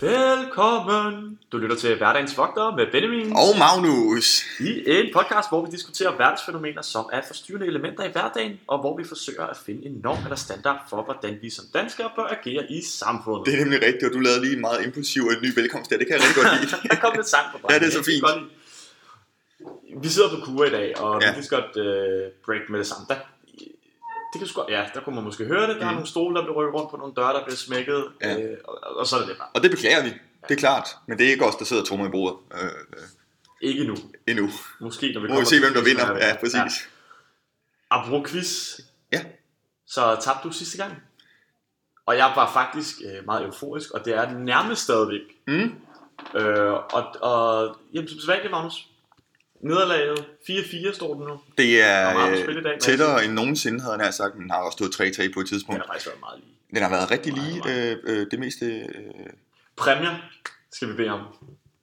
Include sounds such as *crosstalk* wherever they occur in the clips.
Velkommen! Du lytter til Hverdagens Vogter med Benjamin Og Magnus. i en podcast, hvor vi diskuterer verdensfænomener, som er forstyrrende elementer i hverdagen, og hvor vi forsøger at finde en norm eller standard for, hvordan vi som danskere bør agere i samfundet. Det er nemlig rigtigt, og du lavede lige en meget impulsiv og en ny velkomst der. Det kan jeg rigtig godt lide. *laughs* Der kom lidt sang på Ja, det er så fint. Vi sidder på kur i dag, og ja. Vi kan godt uh, break med det samme. Der, det kan sgu, ja, der kunne man måske høre det. Der er Mm. nogle stole, der bliver rykket rundt på nogle døre, der bliver smækket. Ja. Øh, og, og, så er det det bare. Og det beklager vi. Det er klart. Men det er ikke os, der sidder og trummer i bordet øh, øh, Ikke nu. endnu. Måske når vi Nu må kommer vi se, hvem der vinder. Ja, præcis. Apropos quiz, Ja. så tabte du sidste gang. Og jeg var faktisk øh, meget euforisk, og det er nærmest stadigvæk. Mm. Øh, og, og jamen, som sædvanligt, Magnus, nederlaget 4-4 står den nu. Det er meget dag, tættere end nogensinde, havde jeg nær sagt, men den har også stået 3-3 på et Den tidspunkt. har faktisk været meget lige. Den har været rigtig lige Meget, øh, øh, det meste... Øh... Præmier skal vi bede om.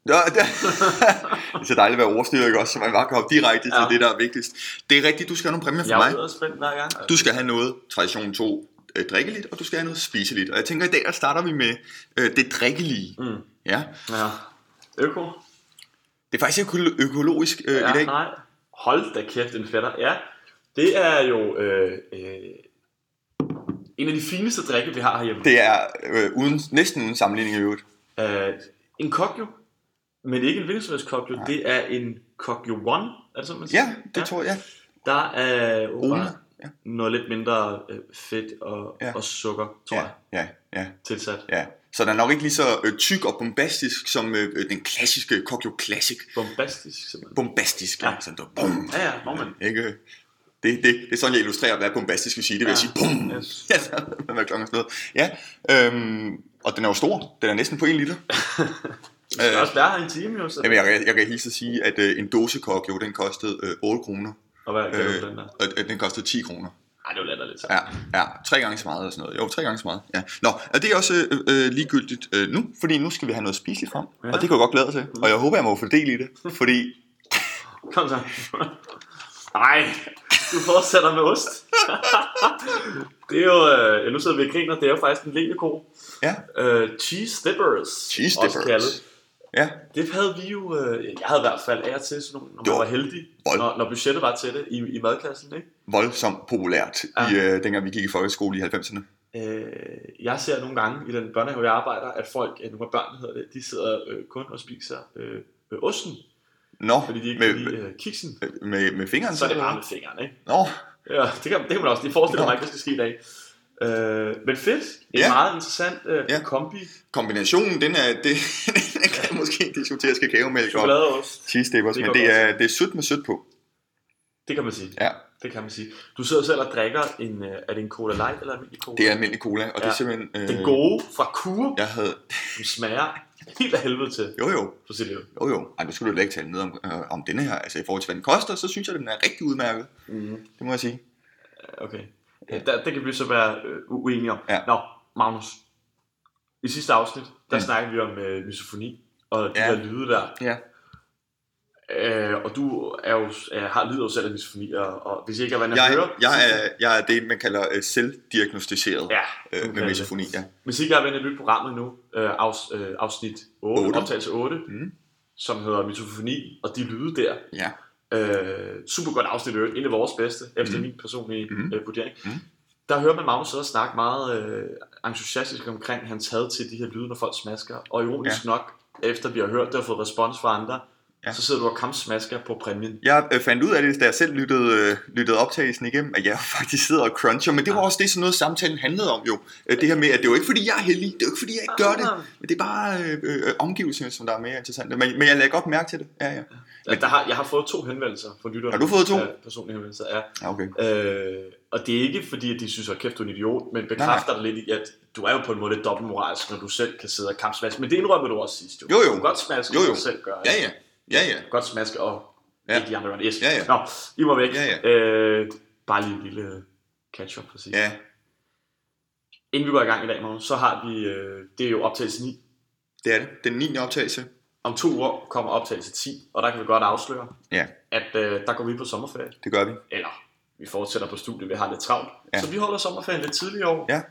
Ja, *laughs* det, det er så dejligt at være overstyret, ikke også? Så man bare kan hoppe direkte Ja. til det, der er vigtigst. Det er rigtigt, du skal have nogle præmier for Jeg mig. er ude og spændt hver gang. Du skal have noget, tradition 2, øh, drikkeligt, og du skal have noget spiseligt. Og jeg tænker, i dag der starter vi med øh, det drikkelige. Mm. Ja. Ja. Øko? Det er faktisk øko- økologisk øh, Ja, i dag. nej. Hold da kæft, en fætter. Ja, det er jo øh, øh, en af de fineste drikke, vi har herhjemme. Det er øh, uden, næsten uden sammenligning i øvrigt. Øh, en kokjo, men ikke en Venezuelas kokjo, det er en kokjo one, er det sådan, man siger? Ja, det tror jeg. Der er åbenbart Ja. noget lidt mindre øh, fedt og, Ja. og sukker, tror Ja, jeg, ja, ja, tilsat. ja. Så den er nok ikke lige så øh, tyk og bombastisk som øh, øh, den klassiske Kokyo Classic. Bombastisk, simpelthen. Bombastisk, Ja. ja. sådan der, bum. Ja, ja, må man. Ikke? Det, det, det er sådan, jeg illustrerer, hvad bombastisk vil sige. Det vil Ja. sige, bum. Yes. Ja, *laughs* er hvad klokken er slået. Ja, øhm, og den er jo stor. Den er næsten på en liter. *laughs* Vi skal også være en time, jo. Så. Jamen, jeg, kan- jeg kan hilse at sige, at øh, en dåse Kokyo, den kostede øh, 8 kroner. Og hvad gør Øh, du den der? øh, den kostede 10 kroner. Ej, det var latterligt. Så. Ja, ja, tre gange så meget eller sådan noget. Jo, tre gange så meget. Ja. Nå, er det også øh, øh, ligegyldigt øh, nu? Fordi nu skal vi have noget spiseligt frem. Ja. Og det kan jeg godt glæde til. Og jeg håber, jeg må få del i det. Fordi, *laughs* Kom så. Nej, du fortsætter med ost. *laughs* det er jo, øh, ja, nu sidder vi og griner, det er jo faktisk en lille ko. ja, Øh, cheese dippers. cheese også kaldet. Ja, Det havde vi jo, øh, jeg havde i hvert fald af og til sådan nogle, når Det man var heldig, vold. når, når budgettet var til det i, i madklassen, ikke? voldsomt populært, Ja. i, øh, dengang vi gik i folkeskole i 90'erne. Øh, jeg ser nogle gange i den børnehave, jeg arbejder, at folk, øh, nogle af børnene hedder det, de sidder øh, kun og spiser øh, øh, osten, Nå, fordi de ikke med, kan lide øh, kiksen. med, med fingeren Så er det bare med fingeren, ikke? Nå, Ja, det kan, det kan man også. De forestiller Nå. mig ikke, hvad skal ske i dag. Øh, men fedt. En Ja. meget interessant øh, Ja. kombi. kombinationen, den, er, det, *laughs* den kan måske diskuteres kakaomælk og cheese dippers, men det er, det er sødt med sødt på. Det kan man sige. Ja, Det kan man sige. Du sidder selv og drikker en, øh, er det en Cola Light eller almindelig Cola? det er almindelig cola, og ja. det Ja. er simpelthen... Øh, Den gode fra Kur, Jeg havde... som smager helt af helvede til Jo, jo. på sit liv. Jo, jo. Ej, nu skulle du ikke tale ned om, øh, om denne her. Altså, i forhold til, hvad den koster, så synes jeg, at den er rigtig udmærket. Mm. Det må jeg sige. Okay. Ja, der, det kan vi så være øh, uenige om. Ja. Nå, Magnus. I sidste afsnit, der mm. Snakkede vi om øh, misofoni og de Ja. der lyde der. Ja. Øh, og du er jo, er, har lider jo selv af misofoni, og, og hvis I ikke har været inde at høre... jeg, er, jeg er det, man kalder øh, selvdiagnostiseret Ja, øh, med misofoni. Ja. Hvis I ikke har været inde og lytte programmet nu, øh, afs, øh, afsnit 8, 8. optagelse 8, Mm. som hedder misofoni, og de lyde der. ja. Øh, super godt afsnit, en af vores bedste, efter Mhm. min personlige Mhm. øh, vurdering. Mhm. Der hører man Magnus sidde og snakke meget øh, entusiastisk omkring hans had til de her lyde, når folk smasker. Og ironisk ja. nok, efter vi har hørt det og fået respons fra andre, ja. Ja. så sidder du og kampsmasker på præmien. Jeg øh, fandt ud af det, da jeg selv lyttede, øh, lyttede optagelsen igennem, at jeg *laughs* faktisk sidder og cruncher, men det var Ja. også det, sådan noget samtalen handlede om jo. Øh, Det her med, at det er jo ikke fordi, jeg er heldig, det er jo ikke fordi, jeg ikke gør det, men det er bare øh, øh, omgivelserne, som der er mere interessante. Men, men jeg lagde godt mærke til det. Ja, ja. Men der har, jeg har fået to henvendelser fra lytterne. Har du fået to? Ja, personlige henvendelser, ja. ja okay. Øh, og det er ikke fordi, at de synes, at kæft, du er en idiot, men bekræfter dig lidt i, at du er jo på en måde lidt dobbeltmoralsk, når du selv kan sidde og kampsmaske. Men det indrømmer du også sidst, jo. Jo, jo. Du kan godt smaske, Jo, jo. selv gøre. Ja, ja. Ja, ja. Godt smaske og ja. De andre. Yes. Ja, ja. Nå, I må væk. Ja, ja. Øh, bare lige en lille catch-up, præcis. Ja, Inden vi går i gang i dag, Magnus, så har vi, øh, det er jo optagelse 9. det er det. Den 9. optagelse. Om to uger kommer optagelse 10, og der kan vi godt afsløre, Ja, at øh, der går vi på sommerferie. det gør vi. Eller, vi fortsætter på studiet, vi har lidt travlt. Ja. Så vi holder sommerferien lidt tidligere i år. Ja.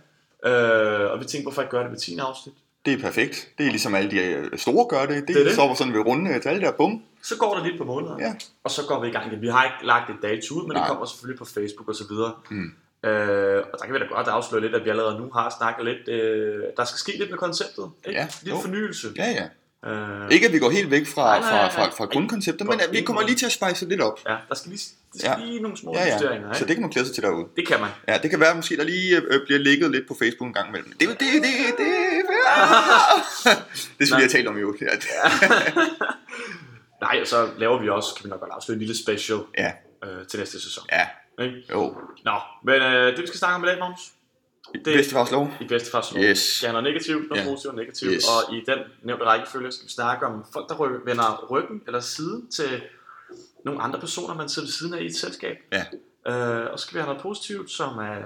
Øh, og vi tænkte, hvorfor ikke gøre det med 10 afsnit? Det er perfekt. Det er ligesom alle de øh, store gør det. Det, Det er det. står sådan ved runde øh, tal der, bum. Så går der lidt på måneder, Ja. og så går vi i gang igen. Vi har ikke lagt et dato ud, men Nej. det kommer selvfølgelig på Facebook og så videre. Mm. Øh, og der kan vi da godt afsløre lidt, at vi allerede nu har snakket lidt. Øh, der skal ske lidt med konceptet. Ikke? Ja, Lidt jo. fornyelse. Ja, ja. Øh, Ikke at vi går helt væk fra, Nej, nej, fra, nej, fra, fra grundkonceptet, men at vi kommer lige til at spice lidt op. ja, der skal lige, der skal Ja. lige nogle små Ja, justeringer. ja. Så ikke? det kan man glæde sig til derude. det kan man. Ja, det kan være, at måske der lige øh, bliver ligget lidt på Facebook en gang imellem. Det, det, det, det, det skal vi have talt om jo. Ja, Nej, og så laver vi også, kan vi nok godt afsløre, en lille special ja, øh, til næste sæson. ja. Ikke? jo. Nå, men øh, det vi skal snakke om i dag, Magnus, det Bedstefars lov. i bedste fars lov. Yes. Have noget negativt, noget Ja. positivt og negativt. Yes. Og i den nævnte rækkefølge skal vi snakke om folk, der ryk, vender ryggen eller siden til nogle andre personer, man sidder ved siden af i et selskab. Ja. Øh, og så skal vi have noget positivt, som er,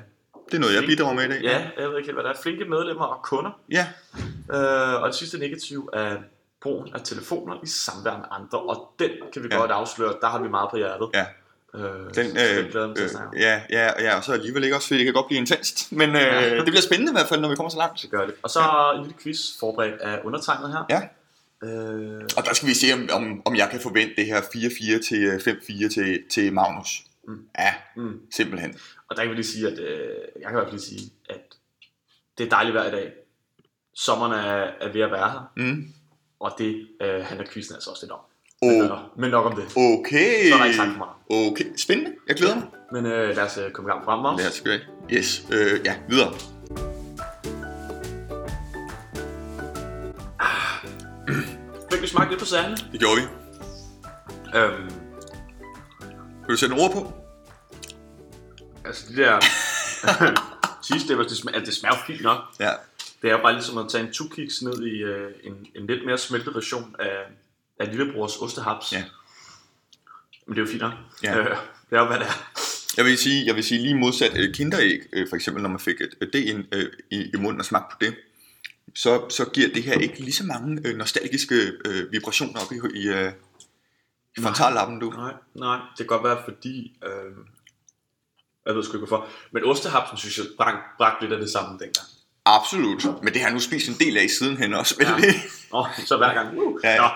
Det er noget, jeg bidrager med i dag. ja, jeg ved ikke helt, hvad der er, flinke medlemmer og kunder. Ja, Øh, og det sidste negativ er brugen af telefoner i samvær med andre, og den kan vi Ja. godt afsløre, der har vi meget på hjertet. Ja. Øh, den, så øh, glæder mig til øh, ja, ja, ja, og så alligevel ikke også, fordi det kan godt blive intenst. Men øh, Ja. det bliver spændende i hvert fald, når vi kommer så langt. Det gør det. Og så en lille quiz forberedt af undertegnet her. Ja. Øh, Og der skal vi se, om, om, om jeg kan forvente det her 4-4 til øh, 5-4 til, til Magnus. Mm. Ja, mm. simpelthen. Og der kan vi lige sige, at øh, jeg kan i hvert fald lige sige, at det er dejligt vejr i dag. Sommeren er, er ved at være her, Mm. og det øh, handler quizzen altså også lidt om. Men, men nok om det. Okay. Så er der ikke sagt for meget. Okay, spændende. Jeg glæder mig. Men øh, lad os øh, komme i gang frem, Magnus. Lad os gøre Yes, øh, ja, videre. Fik vi smagt lidt på sagerne? Det gjorde vi. Øhm, Vil du sætte nogle ord på? Altså de der *laughs* cheese dippers, det smager, det smager fint nok. Ja. Det er jo bare ligesom at tage en two-kiks ned i øh, en, en lidt mere smeltet version af, af lillebrors ostehaps. Ja. Men det er jo fint nok. Ja. Øh, det er jo, hvad det er. Jeg vil sige, jeg vil sige lige modsat øh, kinderæg, øh, for eksempel når man fik et, et det ind øh, i, i munden og smagt på det, så, så giver det her ikke lige så mange øh, nostalgiske øh, vibrationer op i, i, øh, frontallappen, du. Nej, nej, det kan godt være, fordi... Øh, jeg ved sgu ikke hvorfor. Men ostehapsen, synes jeg, brang, bragte lidt af det samme dengang. Absolut. Men det har jeg nu spist en del af sidenhen også. Vel? Ja. Åh, så hver gang. Uh. Ja. Nå.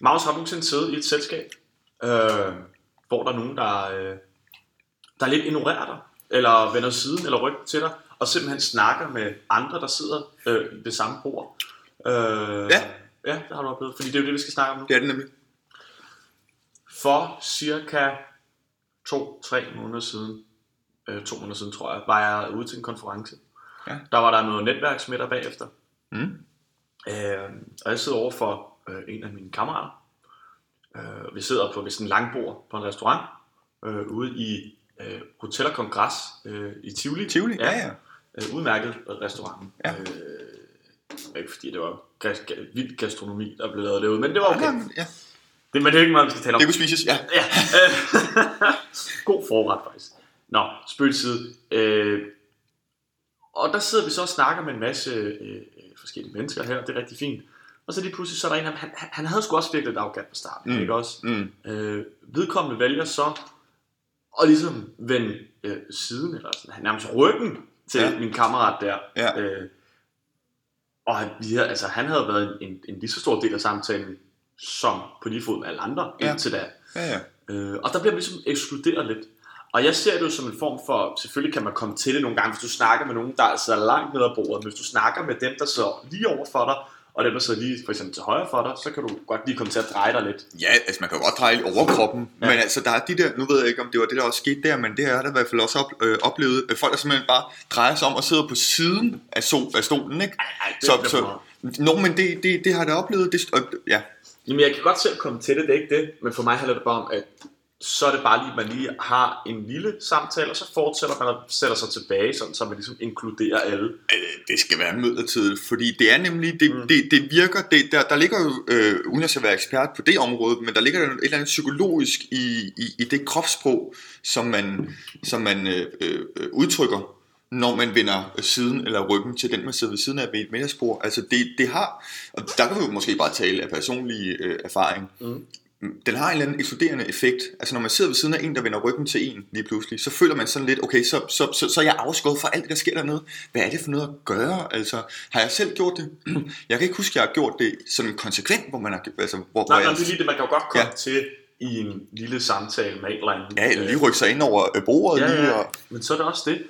Magnus har du nogensinde siddet i et selskab, øh, hvor der er nogen, der, øh, der lidt ignorerer dig, eller vender siden eller ryggen til dig, og simpelthen snakker med andre, der sidder øh, ved samme bord. Øh, Ja. Ja, det har du oplevet, fordi det er jo det, vi skal snakke om nu. Det er det nemlig. For cirka to-tre måneder siden, øh, to måneder siden tror jeg, var jeg ude til en konference. Ja. Der var der noget netværksmiddag bagefter. Mm. Øh, og jeg sidder over for øh, en af mine kammerater. Øh, vi sidder på sådan en langbord på en restaurant øh, ude i øh, Hotel og Kongres øh, i Tivoli. Tivoli, ja, ja. Øh, udmærket restaurant. Ja. Øh, ikke fordi det var vild gastronomi, der blev lavet derude, men det var okay. Ja, ja. Det, men det er ikke meget, vi skal tale om. Det kunne spises, ja. Ja, *laughs* god forret faktisk. Nå, spøg til side. Øh, og der sidder vi så og snakker med en masse øh, øh, forskellige mennesker her, det er rigtig fint. Og så lige pludselig så er der en af dem, han, han- havde sgu også virkelig et afgat på starten, Mm. ikke også? Mm. Øh, vedkommende vælger så at ligesom vende øh, siden, eller sådan, nærmest ryggen til Ja. min kammerat der. Ja. Øh, og han, altså, han havde været en, en, en lige så stor del af samtalen, som på lige fod med alle andre Ja. indtil da. Ja, ja. Øh, og der bliver man ligesom ekskluderet lidt. Og jeg ser det jo som en form for, selvfølgelig kan man komme til det nogle gange, hvis du snakker med nogen, der sidder langt ned ad bordet, men hvis du snakker med dem, der sidder lige over for dig, og dem, der sidder lige for eksempel til højre for dig, så kan du godt lige komme til at dreje dig lidt. Ja, altså man kan godt dreje overkroppen, ja. Ja. men altså der er de der, nu ved jeg ikke om det var det der også skete der, men det har jeg da i hvert fald også op, øh, oplevet, øh, folk der simpelthen bare drejer sig om og sidder på siden af, sol, af stolen, ikke? Ej, det Så, så, nå, men det, det, det har da oplevet, det, og, ja, Jamen, jeg kan godt selv komme til det, det er ikke det, men for mig handler det bare om, at så er det bare lige, at man lige har en lille samtale, og så fortsætter man og sætter sig tilbage, sådan, så man ligesom inkluderer alle. øh, det skal være midlertidigt, fordi det er nemlig, det, mm. Det, det virker, det, der, der ligger jo, øh, uden at være ekspert på det område, men der ligger jo et eller andet psykologisk i, i, i det kropssprog, som man, som man øh, øh, udtrykker, når man vender siden eller ryggen til den, man sidder ved siden af ved et middagsbord. Altså det, det har, og der kan vi jo måske bare tale af personlig øh, erfaring, Mm. den har en eller anden ekskluderende effekt. Altså når man sidder ved siden af en, der vender ryggen til en lige pludselig, så føler man sådan lidt, okay, så, så, så, så er jeg afskåret fra alt det, der sker dernede. Hvad er det for noget at gøre? Altså, har jeg selv gjort det? *clears throat* Jeg kan ikke huske, at jeg har gjort det sådan konsekvent, hvor man har... Altså, hvor, Nej, hvor nej, det er lige det, man kan jo godt komme Ja. ja. til i en lille samtale med en eller anden. ja, eller lige rykke sig ind over øh, bordet Ja, lige, ja, og, men så er det også det.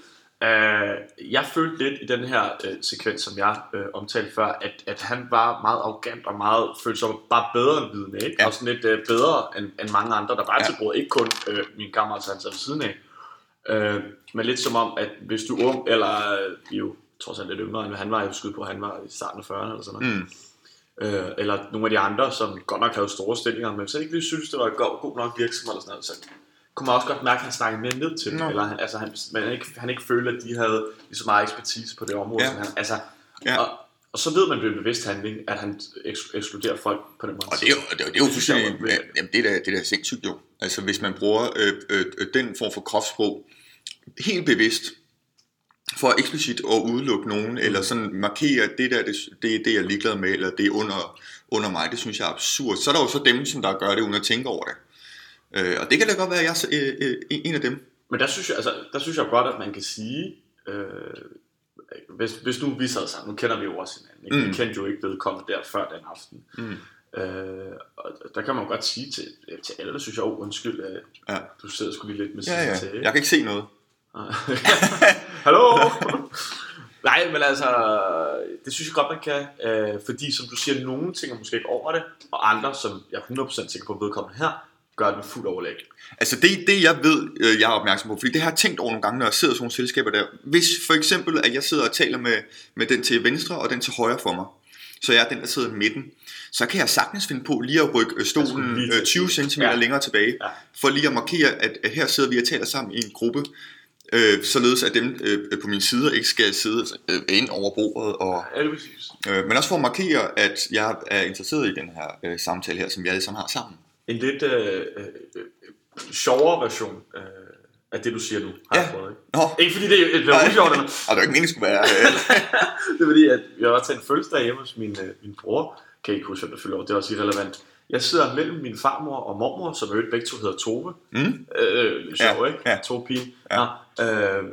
Uh, jeg følte lidt i den her uh, sekvens, som jeg uh, omtalte før, at, at han var meget arrogant og meget følte sig bare bedre end vidne, ikke? Ja. Og sådan lidt uh, bedre end, end mange andre, der bare Ja. til bordet. Ikke kun uh, min kammerat, han ved siden af. Uh, men lidt som om, at hvis du er ung, eller er jo trods alt lidt yngre, end han var jo skyde på, han var i starten af 40'erne eller sådan noget. mm, Øh, eller nogle af de andre, som godt nok havde store stillinger, men så ikke lige synes, det var god, god nok virksomhed eller sådan noget, så kunne man også godt mærke, at han snakkede mere ned til dem, eller han, altså, han, man ikke, han ikke følte, at de havde lige så meget ekspertise på det område, Ja. som han, altså, Ja. og, og så ved man ved en bevidst handling, at han eks- ekskluderer folk på den måde. Og det er jo, det er jo, det er jo fuldstændig, jamen det er da, det er da sindssygt jo. Altså hvis man bruger øh, øh, øh, den form for kropssprog helt bevidst, for eksplicit at udelukke nogen, eller sådan markere, det der, det, det er det, jeg er ligeglad med, eller det er under, under mig, det synes jeg er absurd. Så er der jo så dem, som der gør det, uden at tænke over det. Øh, og det kan da godt være, at jeg er øh, øh, en af dem. Men der synes jeg, altså, der synes jeg godt, at man kan sige, øh, hvis, hvis nu vi sad sammen, nu kender vi jo også hinanden, ikke? Mm. Vi kendte jo ikke vedkommende der før den aften. Mm. Øh, og der kan man jo godt sige til, til alle, synes jeg, oh, undskyld, øh, Ja. du sidder sgu lige lidt med Ja, ja. til. Jeg kan ikke se noget. *laughs* Hallo? *laughs* Nej, men altså, det synes jeg godt, man kan, øh, fordi som du siger, nogle tænker måske ikke over det, og andre, som jeg er 100% sikker på vedkommende her, gør den fuld overlæg. Altså det, det jeg ved, øh, jeg er opmærksom på, fordi det har jeg tænkt over nogle gange, når jeg sidder i sådan nogle selskaber der. Hvis for eksempel, at jeg sidder og taler med, med den til venstre og den til højre for mig, så jeg er den, der sidder i midten, så kan jeg sagtens finde på lige at rykke øh, stolen lige til øh, at 20 sige. cm Ja. længere tilbage, Ja. for lige at markere, at, at her sidder vi og taler sammen i en gruppe, øh, således at dem øh, på min side ikke skal sidde øh, ind over bordet og, Ja, det er præcis. Øh, men også for at markere, at jeg er interesseret i den her øh, samtale her, som vi alle sammen har sammen. En lidt øh, øh, øh, sjovere version øh, af det, du siger nu, har Ja. prøvet. Ikke? Nå, Ikke fordi det er er usjovt, eller og det er *laughs* ikke meningen, skulle være. Øh, *laughs* det er fordi, at jeg var til en fødselsdag hjemme hos min, øh, min bror. Kan ikke huske, hvem der fylder år. Det er også irrelevant. Jeg sidder mellem min farmor og mormor, som øvrigt begge to hedder Tove. mm, Øh, lidt sjov, Ja, ikke? ja. Tove Pien. Ja. Nå, øh,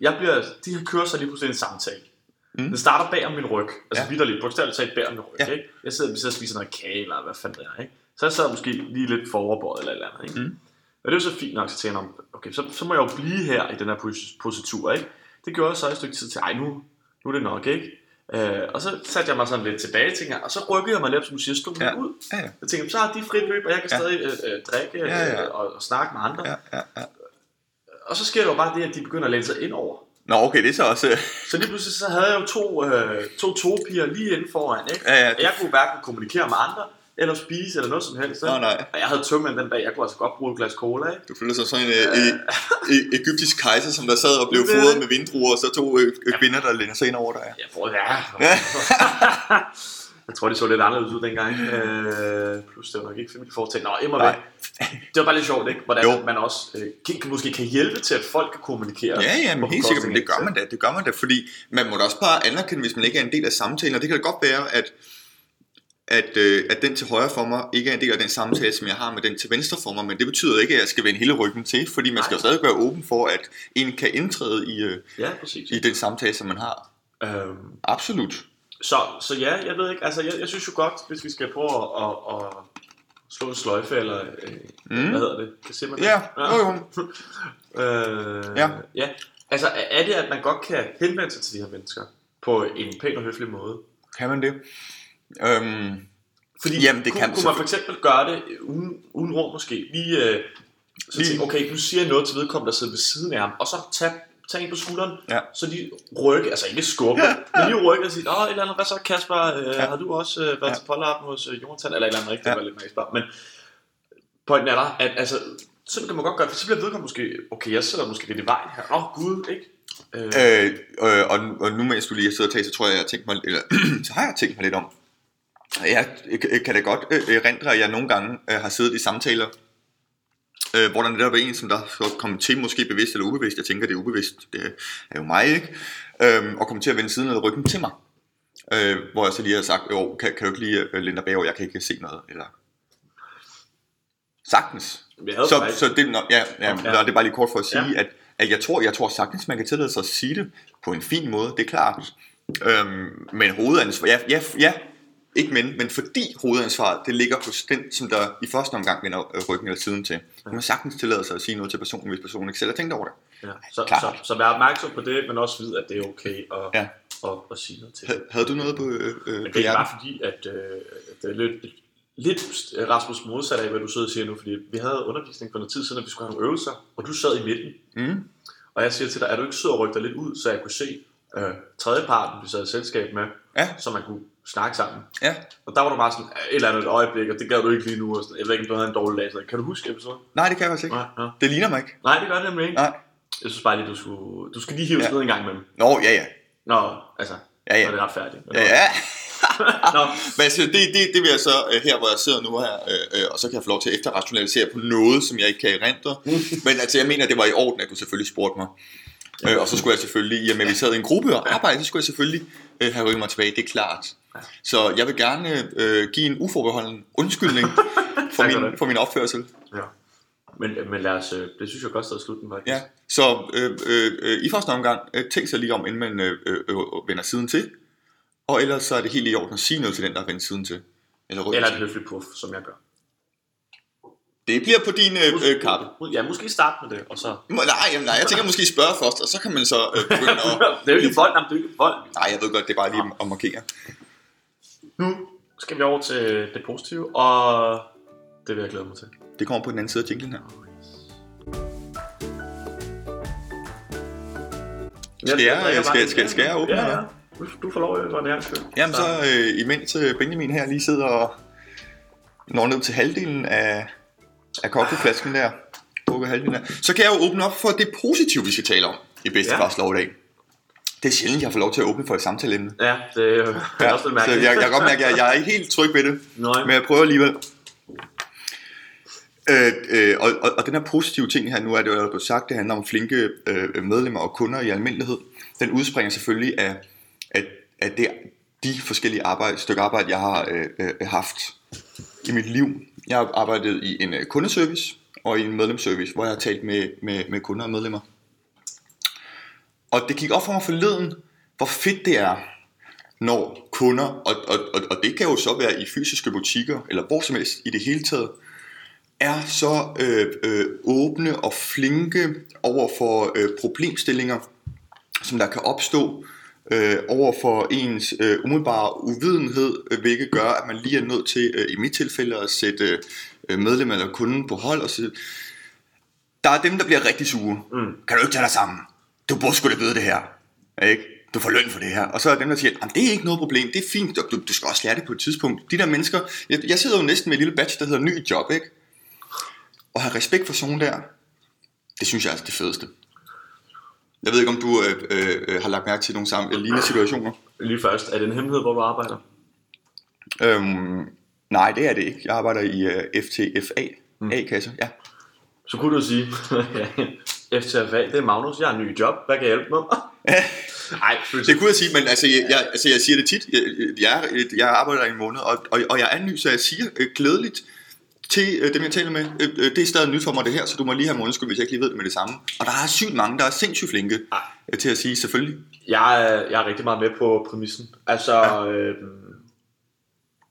jeg bliver, de her kører så lige pludselig en samtale. Mm. Den starter bag om min ryg. Altså Ja. vidderligt, bogstaveligt talt bag om min ryg. Ja. Ikke? Jeg sidder, vi sidder og spiser noget kage, eller hvad fanden det er. Ikke? Så jeg sidder måske lige lidt foroverbøjet eller eller andet. Ikke? Mm. Og det jo så fint nok, så tænker jeg, "Nå, okay, så, så må jeg jo blive her i den her pos- positur. Ikke? Det gjorde jeg så et stykke tid til, ej nu, nu er det nok, ikke? Øh, og så satte jeg mig sådan lidt tilbage, tænker, og så rykkede jeg mig lidt, som du siger, stod Ja. ud. ja, ja, Jeg tænkte, så har de frit løb, og jeg kan Ja. stadig øh, øh, drikke Ja, ja. Øh, og, og snakke med andre. ja, ja, ja. Og så sker der jo bare det, at de begynder at læne sig ind over. Nå, okay, det er så også... *laughs* Så lige pludselig så havde jeg jo to, øh, to topiger lige inden foran, ikke? ja, ja, Og jeg kunne hverken kommunikere med andre, eller spise, eller noget som helst. Nå, nej. Og jeg havde tømmermænd den dag, jeg kunne altså godt bruge et glas cola, ikke? Du føler sig sådan en øh, øh, øh, egyptisk kejser, som der sad og blev fodret med vindruer, og så to øh, øh, kvinder, der læner sig ind over dig. Jeg tror, det er. jeg tror, de så lidt anderledes ud dengang. Øh, plus, det var nok ikke familieforetagende. Nå, immer Nej. væk. Det var bare lidt sjovt, ikke? Hvordan Jo. man også øh, kan, måske kan hjælpe til, at folk kan kommunikere. Ja, ja, men helt sikkert, men det gør man da, det gør man da, fordi man må da også bare anerkende, hvis man ikke er en del af samtalen, og det kan da godt være, at, at, øh, at den til højre for mig ikke er en del af den samtale, som jeg har med den til venstre for mig, men det betyder ikke, at jeg skal vende hele ryggen til, fordi man skal stadig være åben for, at en kan indtræde i, øh, Ja, præcis. i den samtale, som man har. Øhm, Absolut. Så, så ja, jeg ved ikke, altså jeg, jeg synes jo godt, hvis vi skal prøve at, at, at slå en sløjfe, eller øh, Mm. hvad hedder det? Kan se man det? Ja, jo, jo. *laughs* øh, Ja. ja. Altså er- er det, at man godt kan henvende sig til de her mennesker på en pæn og høflig måde? Kan man det? Øhm, Fordi Jamen, det kunne, kan kunne man for eksempel gøre det uden, uden ord måske? Lige, øh, så Lige- tænke, okay, nu siger jeg noget til vedkommende, der sidder ved siden af ham, og så tage, tage en på skulderen, Ja. så de rykke, altså ikke skubbe, Ja, ja, men lige rykke og sige, åh, et eller andet, hvad så Kasper, øh, Ja. har du også øh, været Ja. til polterappen hos øh, Jonathan, eller et eller andet rigtigt, Ja. var lidt mærkeligt, men pointen er der, at altså, sådan kan man godt gøre, for så bliver vedkommende måske, okay, jeg sidder måske lidt i vejen her, åh, oh, gud, ikke? Øh, øh, øh, og, og nu mens du lige sidder og taler, så tror jeg, jeg har tænkt mig, eller, *clears throat* så har jeg tænkt mig lidt om. Jeg kan da godt øh, erindre, at jeg nogle gange øh, har siddet i samtaler, øh, hvor der netop er en, som der så kom til, måske bevidst eller ubevidst, jeg tænker, det er ubevidst, det er jo mig, ikke? Øhm, og kom til at vende siden af ryggen til mig. Øh, hvor jeg så lige har sagt, jo, kan, kan du ikke lige øh, lænde dig bagover, jeg kan ikke se noget, eller... Sagtens. Så, faktisk- så det, nå, ja, ja, Ja. ja. det er bare lige kort for at sige, ja. at, at jeg, tror, jeg tror sagtens, man kan tillade sig at sige det på en fin måde, det er klart. Øhm, men hovedansvar, ja, ja, ja, ikke men, men fordi hovedansvaret, det ligger hos den, som der i første omgang vender ryggen eller siden til. Man kan sagtens tillade sig at sige noget til personen, hvis personen ikke selv har tænkt over det. Ja. Så, Klart. så, så vær opmærksom på det, men også vide, at det er okay at, Ja. at, at sige noget til. Ha- Havde du noget på, øh, øh, Men på det er bare fordi, at øh, det er lidt, lidt Rasmus modsat af, hvad du sidder og siger nu, fordi vi havde undervisning for noget tid siden, at vi skulle have nogle øvelser, og du sad i midten. Mm. Og jeg siger til dig, er du ikke sød at rykke dig lidt ud, så jeg kunne se øh, tredjeparten, vi sad i selskab med, Ja. så man kunne snakke sammen. Ja. Og der var du bare sådan, et eller andet øjeblik, og det gad du ikke lige nu. Og sådan, jeg ved ikke, om du havde en dårlig dag. Så kan du huske episoden? Nej, det kan jeg faktisk ikke. Nej, ja. Det ligner mig ikke. Nej, det gør det nemlig ikke. Nej. Jeg synes bare lige, du skulle, du skal lige hive Ja. ned en gang imellem. Nå, ja, ja. Nå, altså, Ja, ja. når det er retfærdigt. Ja, ja. *laughs* Nå, Men altså, det, det, det vil jeg så, øh, her hvor jeg sidder nu her, øh, øh, og så kan jeg få lov til at efterrationalisere på noget, som jeg ikke kan erindre. *laughs* Men altså, jeg mener, det var i orden, at du selvfølgelig spurgte mig. Øh, og så skulle jeg selvfølgelig, i og med at vi sad i en gruppe og arbejdede, så skulle jeg selvfølgelig øh, have rykket mig tilbage, det er klart. Så jeg vil gerne øh, give en uforbeholden undskyldning *laughs* for, min, for min opførsel. ja. Men, men lad os, øh, det synes jeg godt sted at slutte faktisk. Ja. Så øh, øh, øh, i første omgang, øh, tænk sig lige om, inden man øh, øh, øh, vender siden til. Og ellers så er det helt i orden at sige noget til den, der er vendt siden til. Eller, Eller et høfligt puff, som jeg gør. Det bliver på din øh, øh, kappe. Ja, måske starte med det, og så... Må- Nej, jamen, nej, jeg tænker måske spørge først, og så kan man så øh, begynde at... *laughs* det er jo ikke vold, nej, det er jo ikke vold. Nej, jeg ved godt, det er bare lige at markere. Nu skal vi over til det positive, og det vil jeg glæde mig til. Det kommer på den anden side af jinglen her. Skal jeg- skal- skal- skal jeg åbne, Ja, ja. eller? Du, du får lov, hvor det er skyld. Jamen så, øh, imens øh, Benjamin her lige sidder og når ned til halvdelen af, af cocktailflasken der, drukker halvdelen der, så kan jeg jo åbne op for det positive, vi skal tale om i bedste Ja. lov i dag. Det er sjældent, jeg får lov til at åbne for et samtaleemne. Ja, det er jo ja, også lidt så mærkeligt. jeg, jeg kan godt mærke, at jeg, jeg er ikke helt tryg ved det. Nej. Men jeg prøver alligevel. Øh, øh, og, og, og den her positive ting her, nu er det jo blevet sagt, det handler om flinke øh, medlemmer og kunder i almindelighed. Den udspringer selvfølgelig af, af, af det, de forskellige arbejde, stykker arbejde, jeg har øh, øh, haft i mit liv. Jeg har arbejdet i en øh, kundeservice og i en medlemsservice, hvor jeg har talt med, med, med kunder og medlemmer. Og det gik op for mig forleden, hvor fedt det er, når kunder, og, og, og, og det kan jo så være i fysiske butikker, eller hvor som helst i det hele taget, er så øh, øh, åbne og flinke over for øh, problemstillinger, som der kan opstå øh, over for ens øh, umiddelbare uvidenhed, øh, hvilket gør, at man lige er nødt til, øh, i mit tilfælde, at sætte øh, medlem eller kunden på hold og sige, der er dem, der bliver rigtig sure. Mm. Kan du ikke tage dig sammen? Du burde sgu da vide det her. Ikke? Du får løn for det her. Og så er dem, der siger, at det er ikke noget problem, det er fint, du, du skal også lære det på et tidspunkt. De der mennesker, jeg, jeg sidder jo næsten med et lille badge, der hedder ny job, ikke? Og have respekt for sådan der, det synes jeg er det fedeste. Jeg ved ikke, om du øh, øh, har lagt mærke til nogle samme, lignende situationer. Lige først, er det en hemmelighed, hvor du arbejder? Øhm, nej, det er det ikke. Jeg arbejder i øh, FTFA, Mm. A-kasse. Ja. Så kunne du sige, *laughs* FTFA, det er Magnus, jeg har en ny job, hvad kan jeg hjælpe med? *laughs* Nej, Det kunne jeg sige, men altså, jeg, jeg, altså, jeg siger det tit. Jeg, jeg, jeg arbejder i en måned, og, og, og jeg er ny, så jeg siger øh, glædeligt til øh, dem, jeg taler med. Øh, øh, det er stadig nyt for mig det her, så du må lige have mig undskyld, hvis jeg ikke lige ved det med det samme. Og der er sygt mange, der er sindssygt flinke Ej. øh, til at sige selvfølgelig. Jeg er, jeg er rigtig meget med på præmissen. Altså, ja. øh,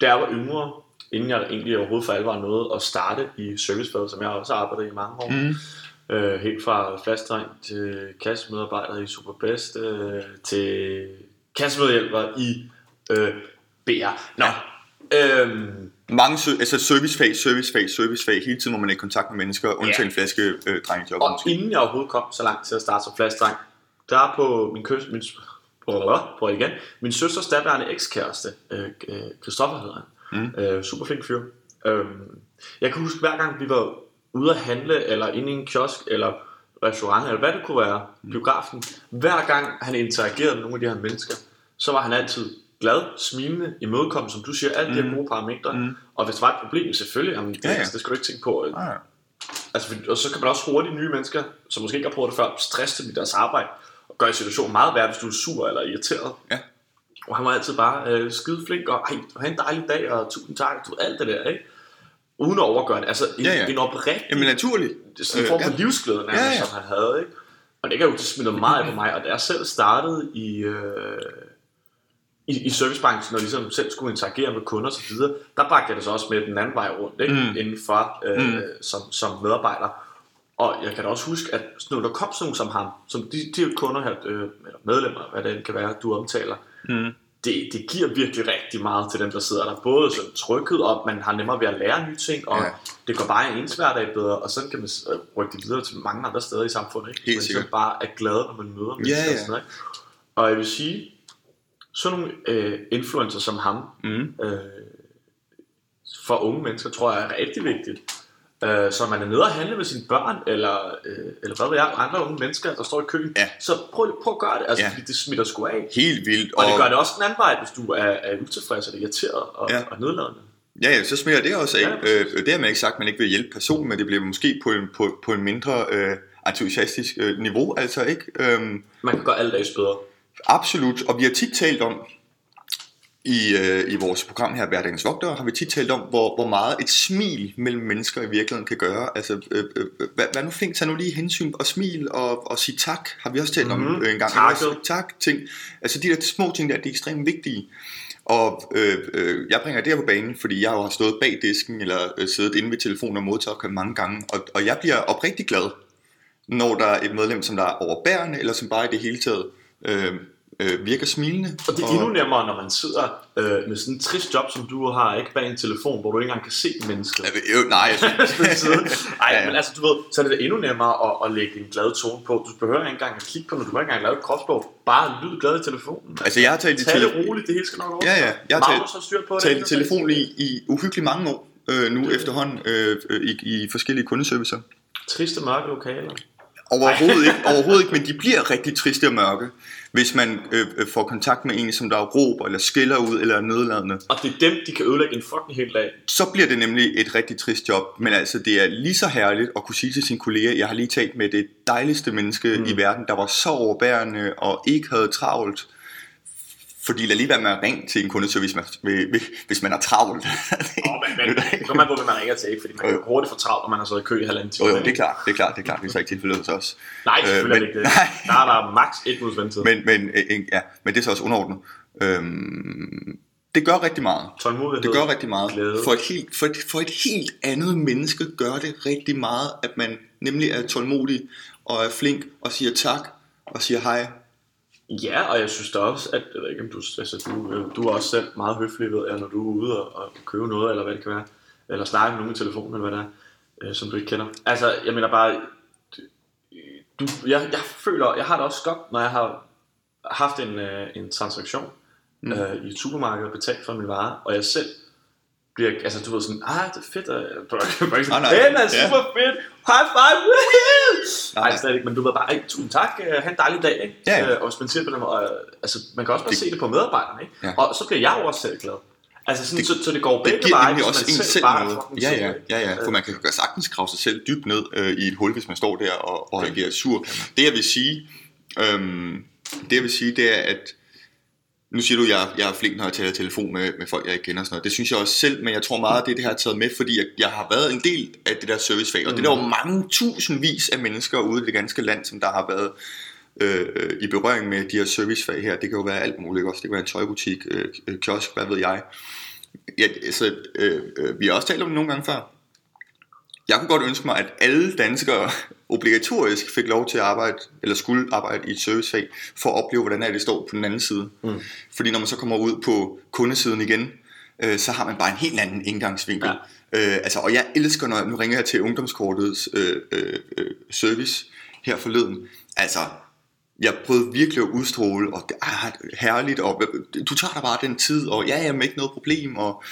da jeg var yngre, inden jeg egentlig overhovedet for alvor nåede at starte i servicefaget, som jeg også har arbejdet i mange år, Mm. øh, helt fra fastdreng til kassemedarbejder i Superbest, øh, til kassemedhjælper i øh, BR. Nå, øhm, Mange altså servicefag, servicefag, servicefag. Hele tiden må man er i kontakt med mennesker, undtagen Ja. flaske øh, drengejob. Og inden jeg overhovedet kom så langt til at starte som fastdreng, der er på min køs, min, på igen, min søsters daværende ekskæreste, øh, øh, Christoffer hedder han, mm. øh, super flink fyr. Øh, jeg kan huske hver gang vi var ude at handle, eller inde i en kiosk, eller restaurant, eller hvad det kunne være, biografen, hver gang han interagerede med nogle af de her mennesker, så var han altid glad, smilende, imødekommende, som du siger, alle de her gode parametre. Mm. Og hvis der var et problem, selvfølgelig, jamen, det, Ja, ja, ja. ja. det skal du ikke tænke på. Ah, Altså, fordi- og så kan man også hurtigt nye mennesker, som måske ikke har prøvet det før, stresse dem i deres arbejde, og gøre situationen meget værre, hvis du er sur eller irriteret. Ja. Og han var altid bare øh, skide flink, og ej, have en dejlig dag, og tusind tak, du alt det der, ikke? uden at overgøre det. Altså en, Ja, ja. en oprigtig Jamen naturligt. sådan en form for ja. livsglæde, nærmest, Ja, ja. som han havde. Ikke? Og det kan jo det smittede meget af på mig. Og da jeg selv startede i, øh, i, i servicebranchen, og ligesom selv skulle interagere med kunder videre, der bragte jeg det så også med den anden vej rundt, ikke? Mm. indenfor øh, Mm. som, som medarbejder. Og jeg kan da også huske, at når der kom sådan nogle som ham, som de, de kunder her, øh, eller medlemmer, hvad det end kan være, du omtaler, Mm. det, det giver virkelig rigtig meget til dem, der sidder der. Både sådan tryghed, og man har nemmere ved at lære nye ting, og Ja. det går bare ens hverdag bedre, og sådan kan man øh, rykke det videre til mange andre steder i samfundet. Ikke? Helt man sikkert. ligesom bare er glad, når man møder mennesker. Ja, ja. Og, sådan noget, ikke? og jeg vil sige, sådan nogle øh, influencer som ham, Mm. øh, for unge mennesker, tror jeg er rigtig vigtigt. Øh, så man er nede og handle med sine børn, eller, øh, eller hvad ved jeg, andre unge mennesker, der står i køen. Ja. Så prøv, prøv at gøre det, altså, Ja. fordi det smitter sgu af. Helt vildt. Og det gør det også den anden vej, hvis du er, er utilfreds eller irriteret og, Ja. og nedladende. Ja, ja, så smitter det også af. Ja, Ja, præcis. øh, det har man ikke sagt, at man ikke vil hjælpe personen, men det bliver måske på en, på, på en mindre øh, entusiastisk øh, niveau, altså ikke? Øhm, Man kan gøre alle dags bedre. Absolut, og vi har tit talt om, i, øh, i vores program her, Hverdagens Vogtere, har vi tit talt om, hvor, hvor meget et smil mellem mennesker i virkeligheden kan gøre. Altså, øh, øh, vær, vær nu flink, tag nu lige hensyn og smil og, og sige tak, har vi også talt om Mhm. øh, en gang. Også, tak, ting. Altså de der små ting der, de er ekstremt vigtige. Og øh, øh, jeg bringer det her på banen, fordi jeg jo har stået bag disken, eller øh, siddet inde ved telefonen og modtaget mange gange, og, og jeg bliver oprigtig glad, når der er et medlem, som der er overbærende, eller som bare i det hele taget øh, øh, virker smilende. Og det er endnu nemmere, når man sidder øh, med sådan en trist job, som du har, ikke bag en telefon, hvor du ikke engang kan se mennesket. Ja, jo, nej, *laughs* din side. Ej, Ja, ja. men altså, du ved, så er det endnu nemmere at, at lægge en glad tone på. Du behøver ikke engang at kigge på, når du ikke engang lave et kropsprog. Bare lyd glad i telefonen. Altså, jeg har talt i Tag det roligt, det hele skal nok over. Ja, ja. Jeg har Magnus har styr på det. talt i telefon i, i uhyggeligt mange år øh, nu efterhånden øh, øh, i, i forskellige kundeservicer. Triste mørke lokaler. Overhovedet ikke, overhovedet ikke, men de bliver rigtig triste og mørke, hvis man øh, øh, får kontakt med en, som der råber eller skiller ud eller er nødladende. Og det er dem, de kan ødelægge en fucking hel dag. Så bliver det nemlig et rigtig trist job, men altså det er lige så herligt at kunne sige til sin kollega, jeg har lige talt med det dejligste menneske mm. i verden, der var så overbærende og ikke havde travlt. Fordi lad lige være med at ringe til en kundeservice, hvis man, hvis man er travlt. Åh, men, men det kommer man på, hvem man ringer til, ikke? Fordi man kan hurtigt få travlt, når man har stået i kø i halvanden time. Jo, jo, det er klart, det er klart, det er klart, det er så ikke tilfældet hos os. Nej, Øh, selvfølgelig men- er det ikke det. Der er der maks et minuts ventetid. Men, men, øh, øh, ja, men det er så også underordnet. Øhm, det gør rigtig meget. Tålmodighed. Det gør rigtig meget. Glæde. For et, helt, for, et, for et helt andet menneske gør det rigtig meget, at man nemlig er tålmodig og er flink og siger tak og siger hej. Ja, og jeg synes da også, at jeg ved ikke, om du, altså, du, øh, du er også selv meget høflig, ved jeg, når du er ude og, og købe noget, eller hvad det kan være, eller snakke med nogen i telefonen, eller hvad det er, øh, som du ikke kender. Altså, jeg mener bare, du, jeg, jeg føler, jeg har det også godt, når jeg har haft en, øh, en transaktion mm. øh, i et supermarked og betalt for min vare, og jeg selv bliver, altså du ved sådan, ah, det er fedt, og bare ikke sådan, nej. hey man, Ja. super fedt, high five, woohoo! Nej. Nej, slet ikke, men du ved bare, ej, tusind tak, øh, have en dejlig dag, ikke? Ja, ja. Øh, og spendere på dem, og, altså, man kan også bare Det- se det på medarbejderne, ikke? Ja. Og så bliver jeg jo også selv glad. Altså sådan, Det- så, så det går Det begge giver veje, nemlig hvis også man en selv selv er noget. Ja, ja, ja, ja. For man kan sagtens grave sig selv dybt ned øh, i et hul, hvis man står der og, og reagerer sur. Det jeg vil sige, øhm, det jeg vil sige, det er, at nu siger du, at jeg, jeg er flink, når jeg taler telefon med, med folk, jeg ikke kender og sådan noget. Det synes jeg også selv, men jeg tror meget, at det, det har taget med, fordi jeg, jeg har været en del af det der servicefag, og det er der jo mange tusindvis af mennesker ude i det ganske land, som der har været øh, i berøring med de her servicefag her. Det kan jo være alt muligt også. Det kan være en tøjbutik, øh, kiosk, hvad ved jeg. Ja, altså, øh, øh, vi har også talt om det nogle gange før. Jeg kunne godt ønske mig, at alle danskere obligatorisk fik lov til at arbejde, eller skulle arbejde i et servicefag, for at opleve, hvordan er det står på den anden side. Mm. Fordi når man så kommer ud på kundesiden igen, øh, så har man bare en helt anden indgangsvinkel. Ja. Øh, altså, og jeg elsker, når nu ringer jeg til ungdomskortets øh, øh, øh, service her forleden. Altså, jeg prøvede virkelig at udstråle, og det er herligt, og du tager dig bare den tid, og ja, jeg er ikke noget problem, og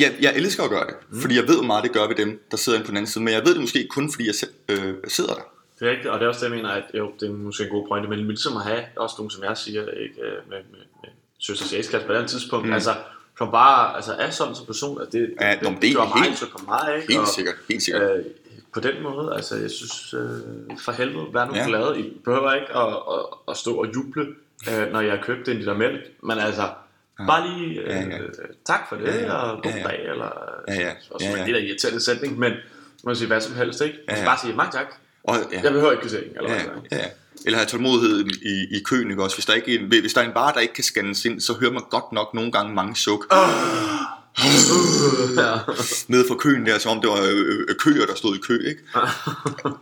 jeg, jeg elsker at gøre det, mm. fordi jeg ved, hvor meget det gør ved dem, der sidder inde på den anden side, men jeg ved det måske kun, fordi jeg øh, sidder der. Det er rigtigt, og det er også det, jeg mener, at jo, det er måske en god pointe, men ligesom at have også nogen, som jeg siger, ikke, øh, med, med, med søsters på et andet tidspunkt, mm. altså, som bare altså, er sådan som person, at det, Ja, det, det er gør mig, så på mig, ikke? Helt og, sikkert, helt sikkert. Øh, på den måde, altså jeg synes, øh, for helvede, vær nu ja. glad. I behøver ikke at, at, at stå og juble, øh, når jeg har købt en liter mælk, men altså, Bare lige, øh, Ja, ja. tak for det, Ja, ja. og god Ja, ja. dag, eller Ja, ja. også Ja, ja, ja. ja. det er da irriterende sætning, men man kan sige hvad som helst, ikke? Ja, Ja, ja. ja. Bare sige mange tak. Og, ja. Jeg behøver ikke kvittering, eller Ja, hvad ja, ja. Eller have tålmodighed i, i køen, ikke også? Hvis der, ikke, er- hvis der er en bar, der ikke kan scannes ind, så hører man godt nok nogle gange mange suk. Ja. Nede fra køen der, som om det var øh, øh, køer, der stod i kø, ikke?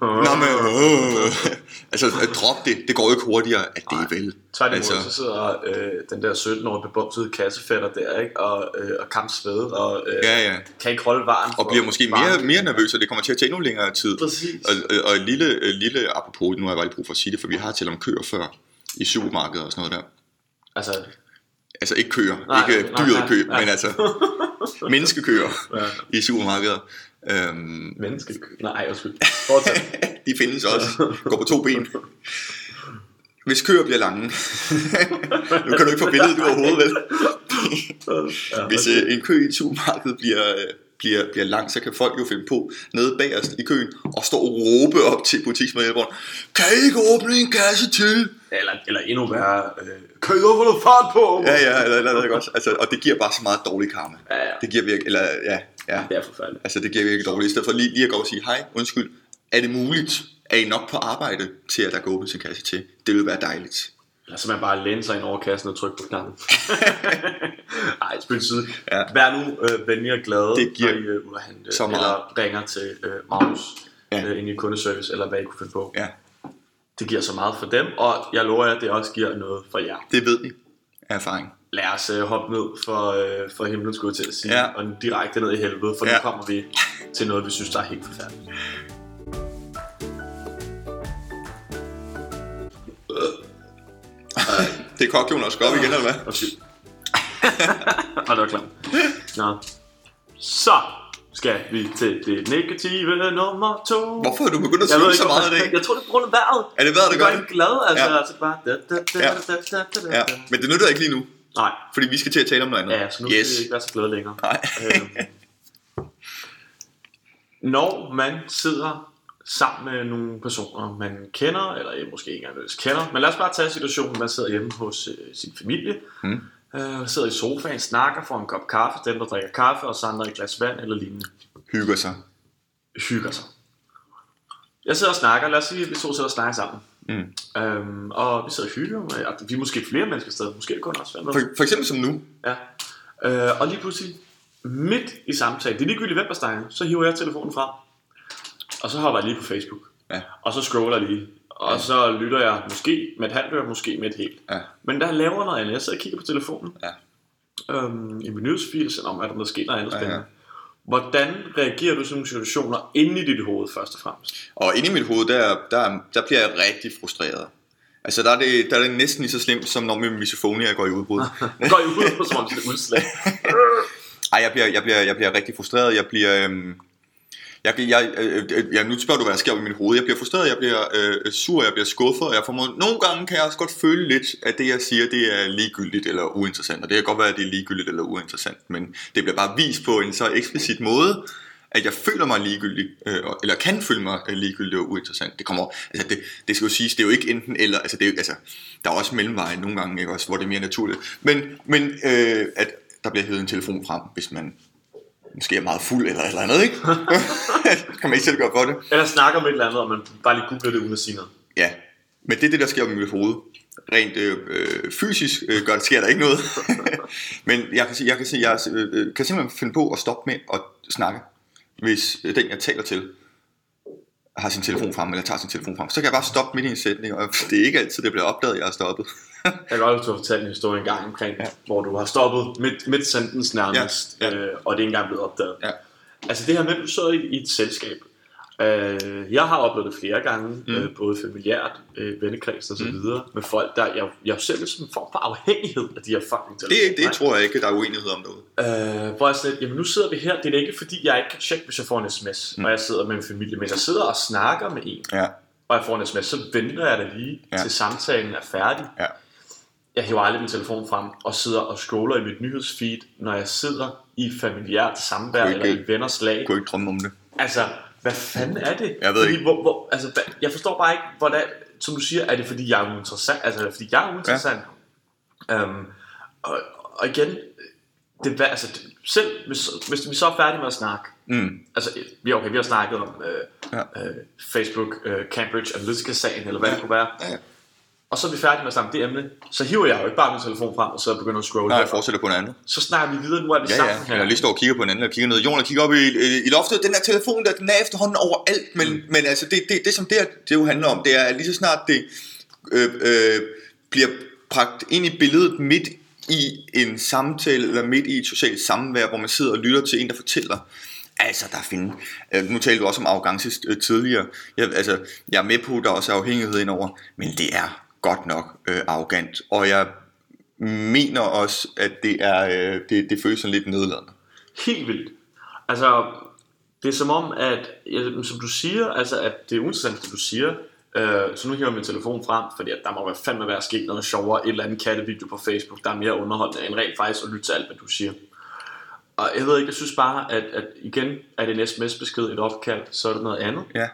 Nå, men, øh, altså, øh, drop det. Det går jo ikke hurtigere, at det er vel. Tværtimod, Altså- altså. så sidder øh, den der 17-årige bebomsede kassefætter der, ikke? Og, øh, og kampsved, og øh, Ja, ja. kan ikke holde varen. Og for bliver måske mere, mere nervøs, og det kommer til at tage endnu længere tid. Præcis. Og, og, og lille, øh, lille apropos, nu har jeg bare lige brug for at sige det, for vi har talt om køer før i supermarkedet og sådan noget der. Altså, Altså ikke køer, Nej, ikke nej, dyret nej, kø, nej. men altså menneskekøer Ja. i supermarkeder. Øhm, menneske... Nej, undskyld. *laughs* De findes også, går på to ben. Hvis køer bliver lange, *laughs* nu kan du ikke få billedet ud af hovedet, vel? Hvis øh, en kø i et supermarked bliver, øh, bliver, bliver lang, så kan folk jo finde på nede bagerst i køen og stå og råbe op til butiksmedhjælperen. Kan I ikke åbne en kasse til? Eller, eller endnu værre, øh, kan I få noget fart på? Ja, ja, eller, eller, eller også. Altså, og det giver bare så meget dårlig karma. Ja, ja. Det giver virkelig, eller ja, ja. Det er forfærdeligt. Altså det giver virkelig dårligt. I stedet for lige, lige at gå og sige, hej, undskyld, er det muligt? Er I nok på arbejde til, at der går åbent en kasse til? Det ville være dejligt. Eller så man bare læne sig ind over kassen og trykke på knappen. *laughs* Ej, spil side. Ja. Vær nu øh, venlig og glade, Det giver når I øh, handle, så meget. eller ringer til øh, Magnus Ja. øh, ind i kundeservice, eller hvad I kunne finde på. Ja, Det giver så meget for dem, og jeg lover jer, at det også giver noget for jer. det ved vi af erfaring. Lad os øh, hoppe ned for, øh, for himlen, skulle jeg til at sige, ja. og direkte ned i helvede, for Ja. nu kommer vi til noget, vi synes, der er helt forfærdeligt. Det er kokjonen også op igen, eller hvad? Undskyld. *laughs* og det var klart. Nå. Så skal vi til det negative nummer to. Hvorfor er du begyndt at synge så meget i dag? Jeg tror, det er på grund af vejret. Er det vejret, der det gør gør det? en glad, altså. Ja. altså bare... Da, da, da, Ja. da, da, da, da, Ja, men det nytter ikke lige nu, Nej, fordi vi skal til at tale om noget andet. ja, så nu yes. skal vi ikke være så glade længere. Nej. Øhm, Når man sidder sammen med nogle personer, man kender, eller måske ikke engang nødvendigvis kender, men lad os bare tage situationen, man sidder hjemme hos øh, sin familie, Mm. øh, sidder i sofaen, snakker, får en kop kaffe, dem der drikker kaffe, og så andre et glas vand eller lignende. Hygger sig. hygger sig. Jeg sidder og snakker, lad os sige, at vi to sidder og snakker sammen. Mm. Øhm, og vi sidder og hygger, og vi er måske flere mennesker stadig, måske kunne også. For, for eksempel som nu. Ja. Øh, og lige pludselig, midt i samtalen, det er ligegyldigt hvem der snakker, så hiver jeg telefonen frem, og så hopper jeg lige på Facebook, Ja. og så scroller jeg lige, og så lytter jeg måske med et halvt øre, måske med et helt. Ja. Men der laver noget andet, jeg sidder og kigger på telefonen, Ja. øhm, i min nyhedsfeed, så om, at der sker noget andet Ja, ja. spændende. Hvordan reagerer du i sådan nogle situationer inde i dit hoved først og fremmest? Og inde i mit hoved, der, der, der bliver jeg rigtig frustreret. Altså, der er, det, der er det næsten lige så slemt, som når min misofonia går i udbrud. *laughs* Går I ud på som om det er et udslag? *laughs* Ej, jeg bliver, jeg bliver, jeg bliver rigtig frustreret. Jeg bliver... Øhm, jeg, jeg, øh, øh, øh, jeg, jeg, nu spørger du, hvad der sker i mit hoved. Jeg bliver frustreret, jeg bliver øh, sur, jeg bliver skuffet, og jeg formoder, nogle gange kan jeg også godt føle lidt, at det, jeg siger, det er ligegyldigt eller uinteressant. Og det kan godt være, at det er ligegyldigt eller uinteressant, men det bliver bare vist på en så eksplicit måde, at jeg føler mig ligegyldig, øh, eller kan føle mig ligegyldig og uinteressant. Det kommer, altså det, det skal jo siges, det er jo ikke enten eller, altså, det er, altså der er også mellemveje nogle gange, ikke, også, hvor det er mere naturligt. Men, men øh, at der bliver hævet en telefon frem, hvis man måske er meget fuld eller et eller andet, ikke? *laughs* kan man ikke selv gøre for det. Eller snakker om et eller andet, og man bare lige googler det uden at sige noget. Ja, men det er det, der sker i mit hoved. Rent øh, øh, fysisk øh, gør, sker der ikke noget. *laughs* men jeg kan, sige, jeg, kan, sige, jeg øh, øh, kan simpelthen finde på at stoppe med at snakke, hvis øh, den, jeg taler til, har sin telefon frem, eller tager sin telefon frem. Så kan jeg bare stoppe midt i en sætning, og *laughs* det er ikke altid, det bliver opdaget, at jeg har stoppet. *laughs* Jeg kan godt have fortalt en historie en gang omkring, ja. hvor du har stoppet midt, midt sentence nærmest, Ja, ja. Øh, og det er ikke engang blevet opdaget. Ja. Altså det her med, at du sidder i, i et selskab. Øh, jeg har oplevet det flere gange, mm. øh, både familiært, øh, vennekreds og så Mm. videre, med folk, der jeg, jeg er selv lidt sådan en form for afhængighed af de her fucking Det, telefoner. det tror jeg ikke, der er uenighed om noget. Øh, hvor jeg lidt, jamen nu sidder vi her, det er da ikke fordi, jeg ikke kan tjekke, hvis jeg får en sms, mm. og jeg sidder med en familie, men jeg sidder og snakker med en, Ja, og jeg får en sms, så venter jeg da lige ja. til samtalen er færdig. ja, Jeg hiver aldrig min telefon frem og sidder og scroller i mit nyhedsfeed, når jeg sidder i familiært samvær ikke- eller i venners lag. jeg kunne ikke drømme om det. Altså, hvad fanden er det? Jeg ved fordi, ikke. Hvor, hvor, altså, hvad, jeg forstår bare ikke, hvordan, som du siger, er det fordi jeg er uinteressant? Altså, er det fordi jeg er uinteressant? Ja. Øhm, og, og igen, det, altså, det, selv hvis, hvis vi så er færdige med at snakke, Mm. altså, vi, okay, vi har snakket om øh, Ja. øh, Facebook, øh, Cambridge Analytica-sagen, eller hvad det kunne være, Ja, ja. Og så er vi færdige med at snakke det emne, så hiver jeg jo ikke bare min telefon frem, og så begynder at scrolle. Nej, jeg fortsætter på noget andet. Så snakker vi videre, nu er vi Ja, sammen ja. her. Jeg lige står og kigger på en anden, og kigger ned. Jon kigger op i, i, i loftet. Den der telefon, der, den er efterhånden overalt. Men, mm. men altså, det, det, det, som det, her, det jo handler om, det er, at lige så snart det øh, øh, bliver bragt ind i billedet midt i en samtale, eller midt i et socialt samvær, hvor man sidder og lytter til en, der fortæller, Altså, der findes... Øh, nu talte du også om arrogance øh, tidligere. Jeg, altså, jeg er med på, at der også er afhængighed indover, men det er godt nok øh, arrogant. Og jeg mener også, at det, er, øh, det, det føles sådan lidt nedladende. Helt vildt. Altså, det er som om, at, ja, som du siger, altså, at det er uinteressant, det du siger, øh, så nu hiver jeg min telefon frem, fordi at der må være fandme være sket noget sjovere, et eller andet kattevideo på Facebook, der er mere underholdende, end rent faktisk at lytte til alt, hvad du siger. Og jeg ved ikke, jeg synes bare, at, at igen, er det en sms-besked, et opkald, så er det noget andet. Ja.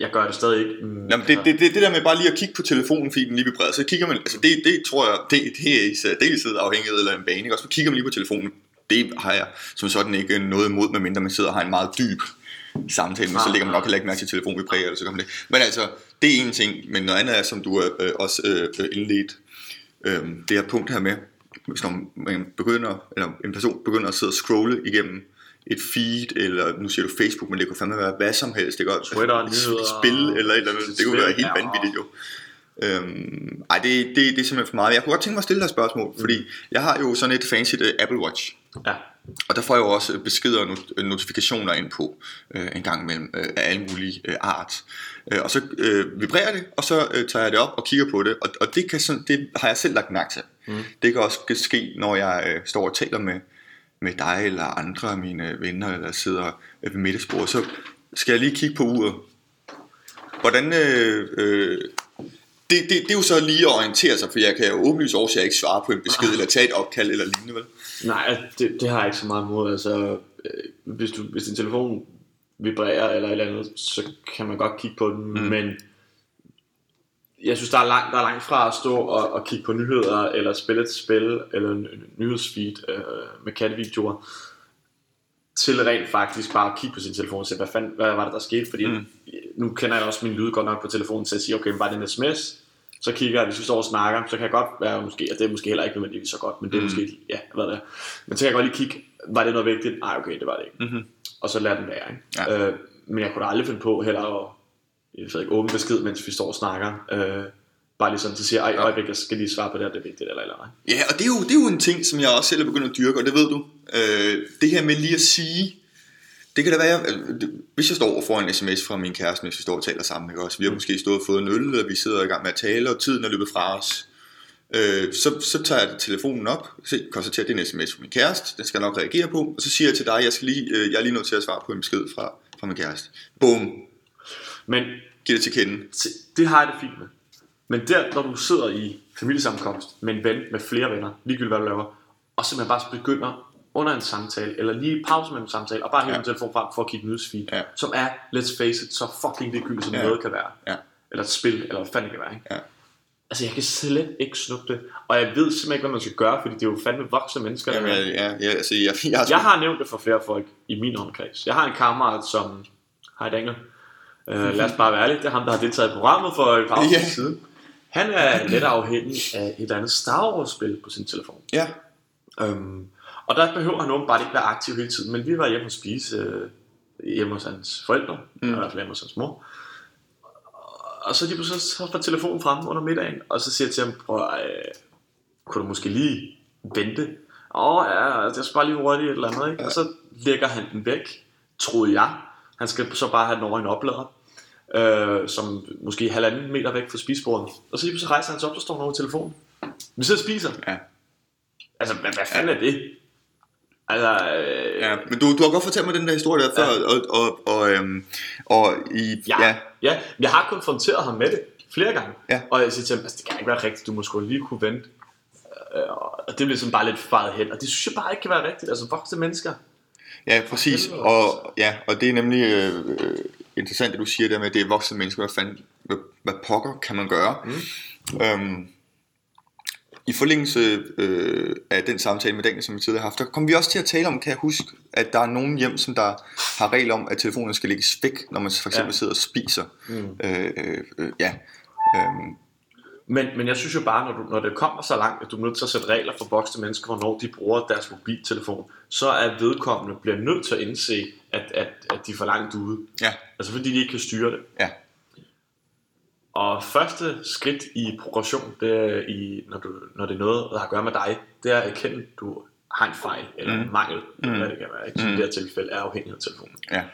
Jeg gør det stadig ikke. Mm, Jamen, det, det, det, det der med bare lige at kigge på telefonen, fordi den lige vibrerer, så kigger man, altså det, det tror jeg, det, det er i særdeleshed afhængighed eller en bane, ikke? også så kigger man lige på telefonen, det har jeg som sådan ikke noget imod, medmindre man sidder og har en meget dyb samtale, men så lægger man nok heller ikke mærke til telefonen vibrerer, eller så kommer det. Men altså, det er en ting, men noget andet er, som du øh, øh, også øh, indledt, øh, det her punkt her med, hvis når man begynder, eller en person begynder at sidde og scrolle igennem et feed, eller nu siger du Facebook, men det kunne fandme være hvad som helst, det kan også Twitter, et nyheder, spil, eller et eller andet, det kunne være helt ja. vanvittigt jo. Øhm, ej, det, det, det er simpelthen for meget. Jeg kunne godt tænke mig at stille dig et spørgsmål, fordi jeg har jo sådan et fancy uh, Apple Watch, Ja. og der får jeg jo også beskeder og not- notifikationer ind på øh, en gang imellem øh, af alle mulige øh, art. Øh, og så øh, vibrerer det, og så øh, tager jeg det op og kigger på det, og, og det, kan sådan, det har jeg selv lagt mærke til. Mm. Det kan også ske, når jeg øh, står og taler med, med dig eller andre af mine venner, eller sidder ved middagsbordet, så skal jeg lige kigge på uret. Hvordan... Øh, øh, det, det, det er jo så lige at orientere sig, for jeg kan jo åbenlyst årsager ikke svare på en besked, eller tage et opkald, eller lignende, vel? Nej, det, det har jeg ikke så meget imod. Altså, øh, hvis, du, hvis din telefon vibrerer eller et eller andet, så kan man godt kigge på den, mm. men jeg synes, der er, langt, der er langt fra at stå og, og kigge på nyheder, eller spille et spil, eller en nyhedsfeed øh, med kattevideoer, til rent faktisk bare at kigge på sin telefon og se, hvad, fanden, hvad var det, der skete, fordi mm. nu kender jeg også min lyd godt nok på telefonen til at sige, okay, var det en sms? Så kigger jeg, hvis vi står og snakker, så kan jeg godt være måske, og det er måske heller ikke nødvendigvis så godt, men det er mm. måske, ja, hvad det er. Men så kan jeg godt lige kigge, var det noget vigtigt? Nej, okay, det var det ikke. Mm-hmm. Og så lader den være, ikke? Ja. Øh, men jeg kunne da aldrig finde på heller at, jeg ved ikke, åbne besked, mens vi står og snakker. Øh, bare lige sådan til at sige, ej, øjeblik, jeg skal lige svare på det her, det er vigtigt, eller eller andet. Ja, og det er, jo, det er jo en ting, som jeg også selv er begyndt at dyrke, og det ved du. Øh, det her med lige at sige, det kan da være, det- hvis jeg står og får en sms fra min kæreste, hvis vi står og taler sammen, ikke også? Vi har måske stået og fået en øl, og vi sidder i gang med at tale, og tiden er løbet fra os. Øh, så, så tager jeg telefonen op, se, konstaterer, at det er en sms fra min kæreste, den skal jeg nok reagere på, og så siger jeg til dig, jeg, skal lige, øh, jeg er lige nødt til at svare på en besked fra, fra min kæreste. Boom, Men giv det til kende. det har jeg det fint med. Men der, når du sidder i familiesammenkomst med en ven, med flere venner, ligegyldigt hvad du laver, og simpelthen bare begynder under en samtale, eller lige pause mellem en samtale, og bare hive Ja. ja. telefon frem for at kigge nyhedsfeed, Ja. som er, let's face it, så fucking ligegyldigt, som Ja. ja. noget kan være. Ja. Eller et spil, eller hvad fanden det kan være, ikke? Ja. Altså, jeg kan slet ikke snuppe det. Og jeg ved simpelthen ikke, hvad man skal gøre, fordi det er jo fandme voksne mennesker. Jamen, jeg, ja, ja, altså, jeg, jeg, Jeg har nævnt det for flere folk i min omkreds. Jeg har en kammerat, som... Hej Daniel. Uh, lad os bare være ærlige. Det er ham, der har deltaget i programmet for et par år Ja. siden. Han er lidt afhængig af et eller andet Star Wars-spil på sin telefon. ja, Um, og der behøver han åbenbart ikke være aktiv hele tiden. Men vi var hjemme og spise uh, hjemme hos hans forældre, mm. eller i hvert fald hjemme hos hans mor. Og så lige pludselig så får telefonen frem under middagen, og så siger jeg til ham, prøv, øh, kunne du måske lige vente? Åh ja, jeg skal bare lige hurtigt et eller andet, ikke? Og så lægger han den væk, troede jeg. Han skal så bare have den over i en oplader, øh, som måske er halvanden meter væk fra spisebordet. Og så lige pludselig rejser han sig op, og står over telefonen. Vi sidder og spiser. ja. Altså, hvad, hvad fanden er det? Altså, øh, Ja, men du, du har godt fortalt mig den der historie der før, Ja. og, og, og, øhm, og i, Ja, ja, ja. ja, jeg har konfronteret ham med det flere gange. Ja. Og jeg siger til ham, altså, det kan ikke være rigtigt, du må sgu lige kunne vente. Øh, Og det bliver sådan bare lidt faret hen, og det synes jeg bare ikke kan være rigtigt. Altså voksne mennesker. ja, præcis, og, ja, og det er nemlig øh, øh, interessant, at du siger der med, at det er voksne mennesker, hvad, fanden, hvad, hvad pokker kan man gøre? Mm. Øhm, i forlængelse øh, af den samtale med Daniel, som vi tidligere har haft, der kom vi også til at tale om, kan jeg huske, at der er nogen hjem, som der har regler om, at telefonen skal lægges væk, når man for eksempel ja. sidder og spiser. Mm. Øh, øh, øh, ja. Øh, Men, men jeg synes jo bare, når, du, når det kommer så langt, at du er nødt til at sætte regler for voksne mennesker, hvornår de bruger deres mobiltelefon, så er vedkommende bliver nødt til at indse, at, at, at de er for langt ude. ja, Altså fordi de ikke kan styre det. ja, Og første skridt i progression, det er i, når, du, når det er noget, der har at gøre med dig, det er at erkende, at du har en fejl eller en mangel, eller hvad det kan være. Ikke? Så i det her tilfælde er afhængighed af telefonen. ja.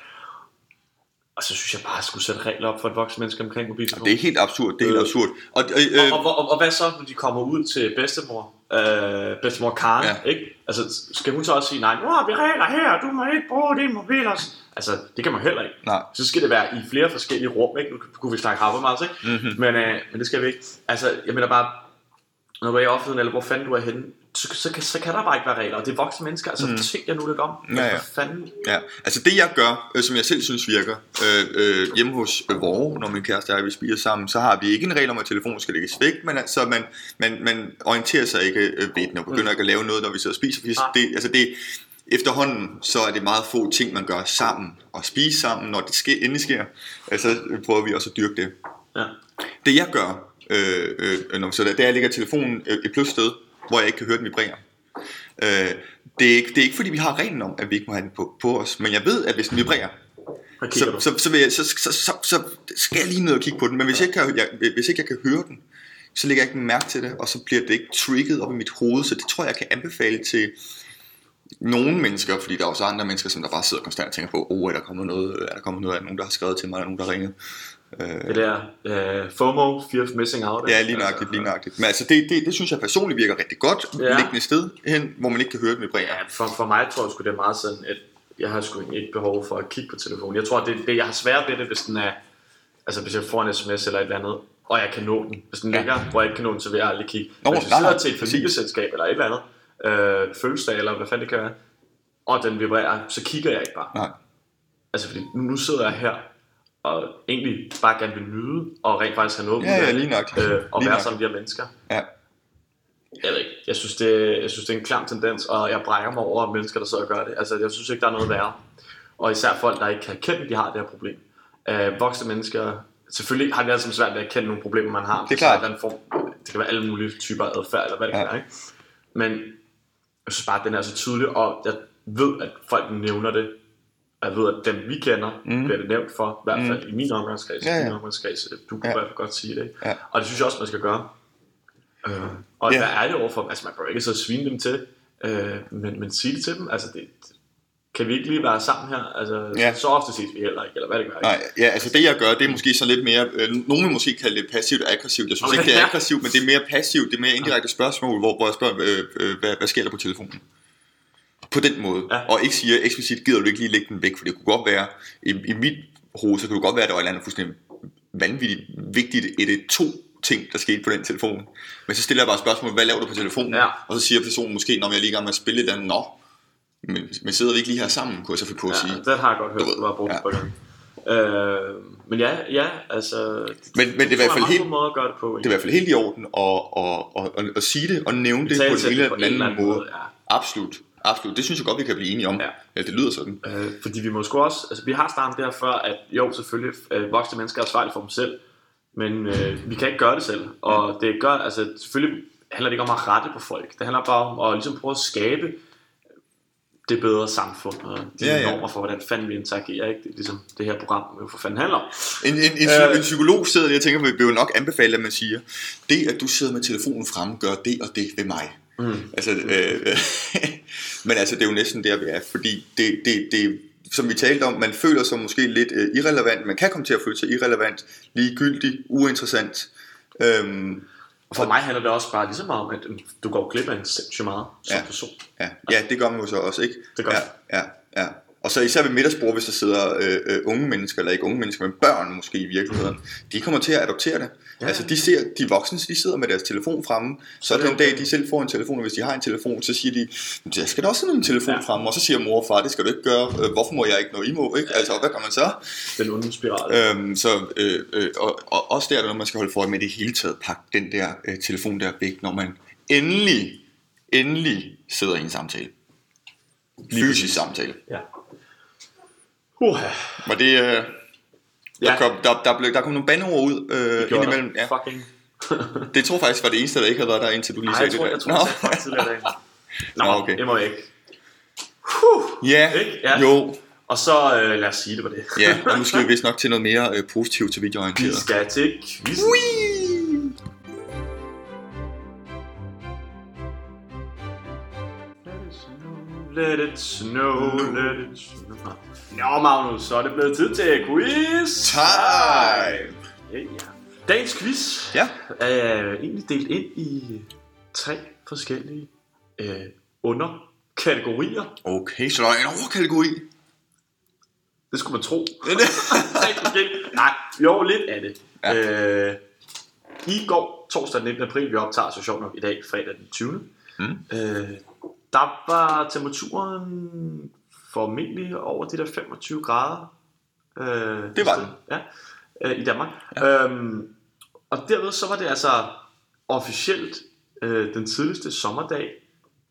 Og så synes jeg bare, at jeg skulle sætte regler op for et voksen menneske omkring mobiltelefonen. Det er helt absurd, det er helt Øh, absurd. Og, øh, øh, Og, og, og, og hvad så, når de kommer ud til bedstemor? Øh, bedstemor Karen, ja. ikke? Altså, skal hun så også sige, nej, nu har vi regler her, du må ikke bruge din mobil. også." Altså, det kan man heller ikke. Nej. Så skal det være i flere forskellige rum, ikke? Nu kunne vi snakke Habermas, ikke? Mm-hmm. Men, øh, men det skal vi ikke. Altså, jeg mener bare, når du er i offentligheden, eller hvor fanden du er henne, så, så, kan, så kan der bare ikke være regler. Og det er voksne mennesker, altså mm. tænk jer nu lidt om. Ja, ja. Hvad fanden? Ja, altså det jeg gør, øh, som jeg selv synes virker, øh, øh, hjemme hos øh, Vore, når min kæreste og jeg vi spiser sammen, så har vi ikke en regel om, at telefonen skal lægges væk, men altså man, man, man orienterer sig ikke øh, ved den og begynder ikke at lave noget, når vi sidder og spiser, fordi Nej. det, altså det, efterhånden, så er det meget få ting, man gør sammen, og spise sammen, når det sker, endelig sker, øh, så prøver vi også at dyrke det. Ja. Det jeg gør, øh, øh, når vi sidder der, det er, at jeg lægger telefonen øh, et plus sted, hvor jeg ikke kan høre den vibrere. Øh, det, er ikke, det er ikke fordi, vi har reglen om, at vi ikke må have den på, på os, men jeg ved, at hvis den vibrerer, så, du? så, så, vil jeg, så, så, så, så skal jeg lige ned og kigge på den, men hvis, jeg ikke kan, jeg, hvis ikke jeg kan høre den, så lægger jeg ikke mærke til det, og så bliver det ikke trigget op i mit hoved, så det tror jeg, jeg kan anbefale til nogle mennesker, fordi der er også andre mennesker, som der bare sidder konstant og tænker på, oh, er der kommet noget, er der kommet noget, er der nogen, der har skrevet til mig, er der nogen, der har ringet. Det der øh, FOMO, Fear of Missing Out. Ja, lige nøjagtigt, lige nøjagtigt. Men altså, det, det, det synes jeg personligt virker rigtig godt, ja. Liggende et sted hen, hvor man ikke kan høre den vibrere. Ja, for, for mig tror jeg sgu, det er meget sådan, at jeg har sgu ikke behov for at kigge på telefonen. Jeg tror, det, det jeg har svært ved det, hvis den er, altså hvis jeg får en sms eller et eller andet, og jeg kan nå den. Hvis den Ja. ligger, hvor jeg ikke kan nå den, så vil jeg aldrig kigge. Nå, hvis jeg sidder til et familieselskab eller et eller andet, øh, fødselsdag eller hvad fanden det kan være, og den vibrerer, så kigger jeg ikke bare. Nej. Altså fordi nu, nu sidder jeg her, og egentlig bare gerne vil nyde, og rent faktisk have noget Ja, ja, lige nøjagtigt. øh, og Lige være nøjagtigt. sammen med de her mennesker. Ja. Jeg ved ikke. Jeg synes, det, jeg synes, det er en klam tendens, og jeg brækker mig over mennesker, der og gør det. Altså, jeg synes ikke, der er noget værre. Og især folk, der ikke kan erkende, at de har det her problem. Øh, voksne mennesker, selvfølgelig har vi altså svært ved at erkende nogle problemer, man har. Det er klart. Så der en form, det kan være alle mulige typer adfærd, eller hvad det Ja. kan være. Ikke? Men jeg synes bare, at den er så tydelig, og jeg ved, at folk nævner det. Jeg ved, at dem vi kender, mm. bliver det nævnt for, i hvert fald mm. i min omgangskreds. Ja, Ja. Min omgangskreds. Du kunne Ja. i hvert fald godt sige det. ikke? Ja. Og det synes jeg også, man skal gøre. Øh, og Ja. hvad er det overfor? Altså, man bør ikke så svine dem til, øh, men, men sige det til dem. Altså, det, kan vi ikke lige være sammen her? Altså, Ja. så ofte ses vi heller ikke, eller hvad det gør. Nej, ja, altså det jeg gør, det er måske så lidt mere, øh, nogen vil måske kalde det passivt og aggressivt. Jeg synes Okay, ikke, det er *laughs* aggressivt, men det er mere passivt, det er mere indirekte spørgsmål, hvor, hvor jeg spørger, øh, øh, hvad, hvad sker der på telefonen? På den måde. Ja. Og ikke siger eksplicit, gider du ikke lige lægge den væk, for det kunne godt være, i, i mit hoved, så kunne det godt være, at der var et eller andet fuldstændig vanvittigt vigtigt, et, et to ting, der skete på den telefon. Men så stiller jeg bare spørgsmål, hvad laver du på telefonen? Ja. Og så siger personen måske, når jeg er lige i gang med at spille et andet, nå, men, men sidder vi ikke lige her sammen, kunne jeg så finde på at sige. Ja, den har jeg godt hørt, Du har brugt ja. på gang. Øh, men ja, ja, altså... Men- men det er i hvert fald helt- måde at gøre det på. Det er i hvert fald helt i orden at, at, at, at, at sige det og nævne det på en Italesætte eller det på anden, en eller anden måde. måde, ja. Absolut. Absolut. Det synes jeg godt, vi kan blive enige om. Ja. Ja, det lyder sådan. Øh, fordi vi må sgu også, altså vi har startet der før, at jo selvfølgelig øh, voksne mennesker er ansvarlige for dem selv, men øh, vi kan ikke gøre det selv, og det gør, altså selvfølgelig handler det ikke om at rette på folk, det handler bare om at ligesom prøve at skabe det bedre samfund, og de Ja, ja, normer for, hvordan fanden vi interagerer, ikke? Det er ligesom det her program jo for fanden handler om. En, en, en, Øh. en psykolog sidder der og tænker, vil jo nok anbefale, at man siger, det at du sidder med telefonen fremme, gør det og det ved mig. Mm. Altså, øh, *laughs* men altså, det er jo næsten der, vi er, fordi det, det, det, som vi talte om, man føler sig måske lidt øh, irrelevant, man kan komme til at føle sig irrelevant, ligegyldig, uinteressant. Øhm, Og for mig handler det også bare lige så meget om, at øh, du går glip af en sindssygt meget som Ja. person. Ja, ja, det gør man jo så også, ikke? Det gør ja, ja, ja. Og så især ved middagsbord, hvis der sidder øh, øh, unge mennesker, eller ikke unge mennesker, men børn måske i virkeligheden, de kommer til at adoptere det. Ja. Altså de ser, de voksne, de sidder med deres telefon fremme, så er det den dag de selv får en telefon, og hvis de har en telefon, så siger de, jeg skal da også have en telefon Ja. fremme, og så siger mor og far, det skal du ikke gøre, øh, hvorfor må jeg ikke, når I må, ikke? Altså, hvad gør man så? Den onde spiral. Øhm, så, øh, øh, og, og også der, når man skal holde for med det hele taget, pakke den der øh, telefon der væk, når man endelig, endelig sidder i en samtale. Fysisk samtale. Ja. Uh, Var det... Øh, der, ja, kom, der, der, blev, der kom nogle bandeord ud øh, indimellem. der. Ja. Fucking. Det tror jeg faktisk var det eneste, der ikke havde været der, indtil du lige Nej, jeg sagde tror, det jeg tror, jeg sagde det tidligere dag. *laughs* Nå, Nå, okay. det må jeg ikke. Ja, Ikke? Ja. jo. Og så øh, lad os sige det på det. Ja, og nu skal vi vist nok til noget mere øh, positivt til Vi videoorienteret. skal til quizzen. Let it snow, let it snow. Nå, Magnus, så er det blevet tid til quiz. Time! Ja, ja. Dagens quiz Ja. er egentlig delt ind i tre forskellige øh, underkategorier. Okay, så der er en overkategori. Det skulle man tro. *laughs* Tre forskellige. Nej, jo, lidt af det. Ja. Øh, I går, torsdag den 19. april, vi optager så sjovt nok i dag, fredag den 20. Mm. Øh, der var temperaturen formentlig over de der 25 grader. Øh, Det var den. Ja, øh, i Danmark. Ja. Øhm, og derved så var det altså officielt øh, den tidligste sommerdag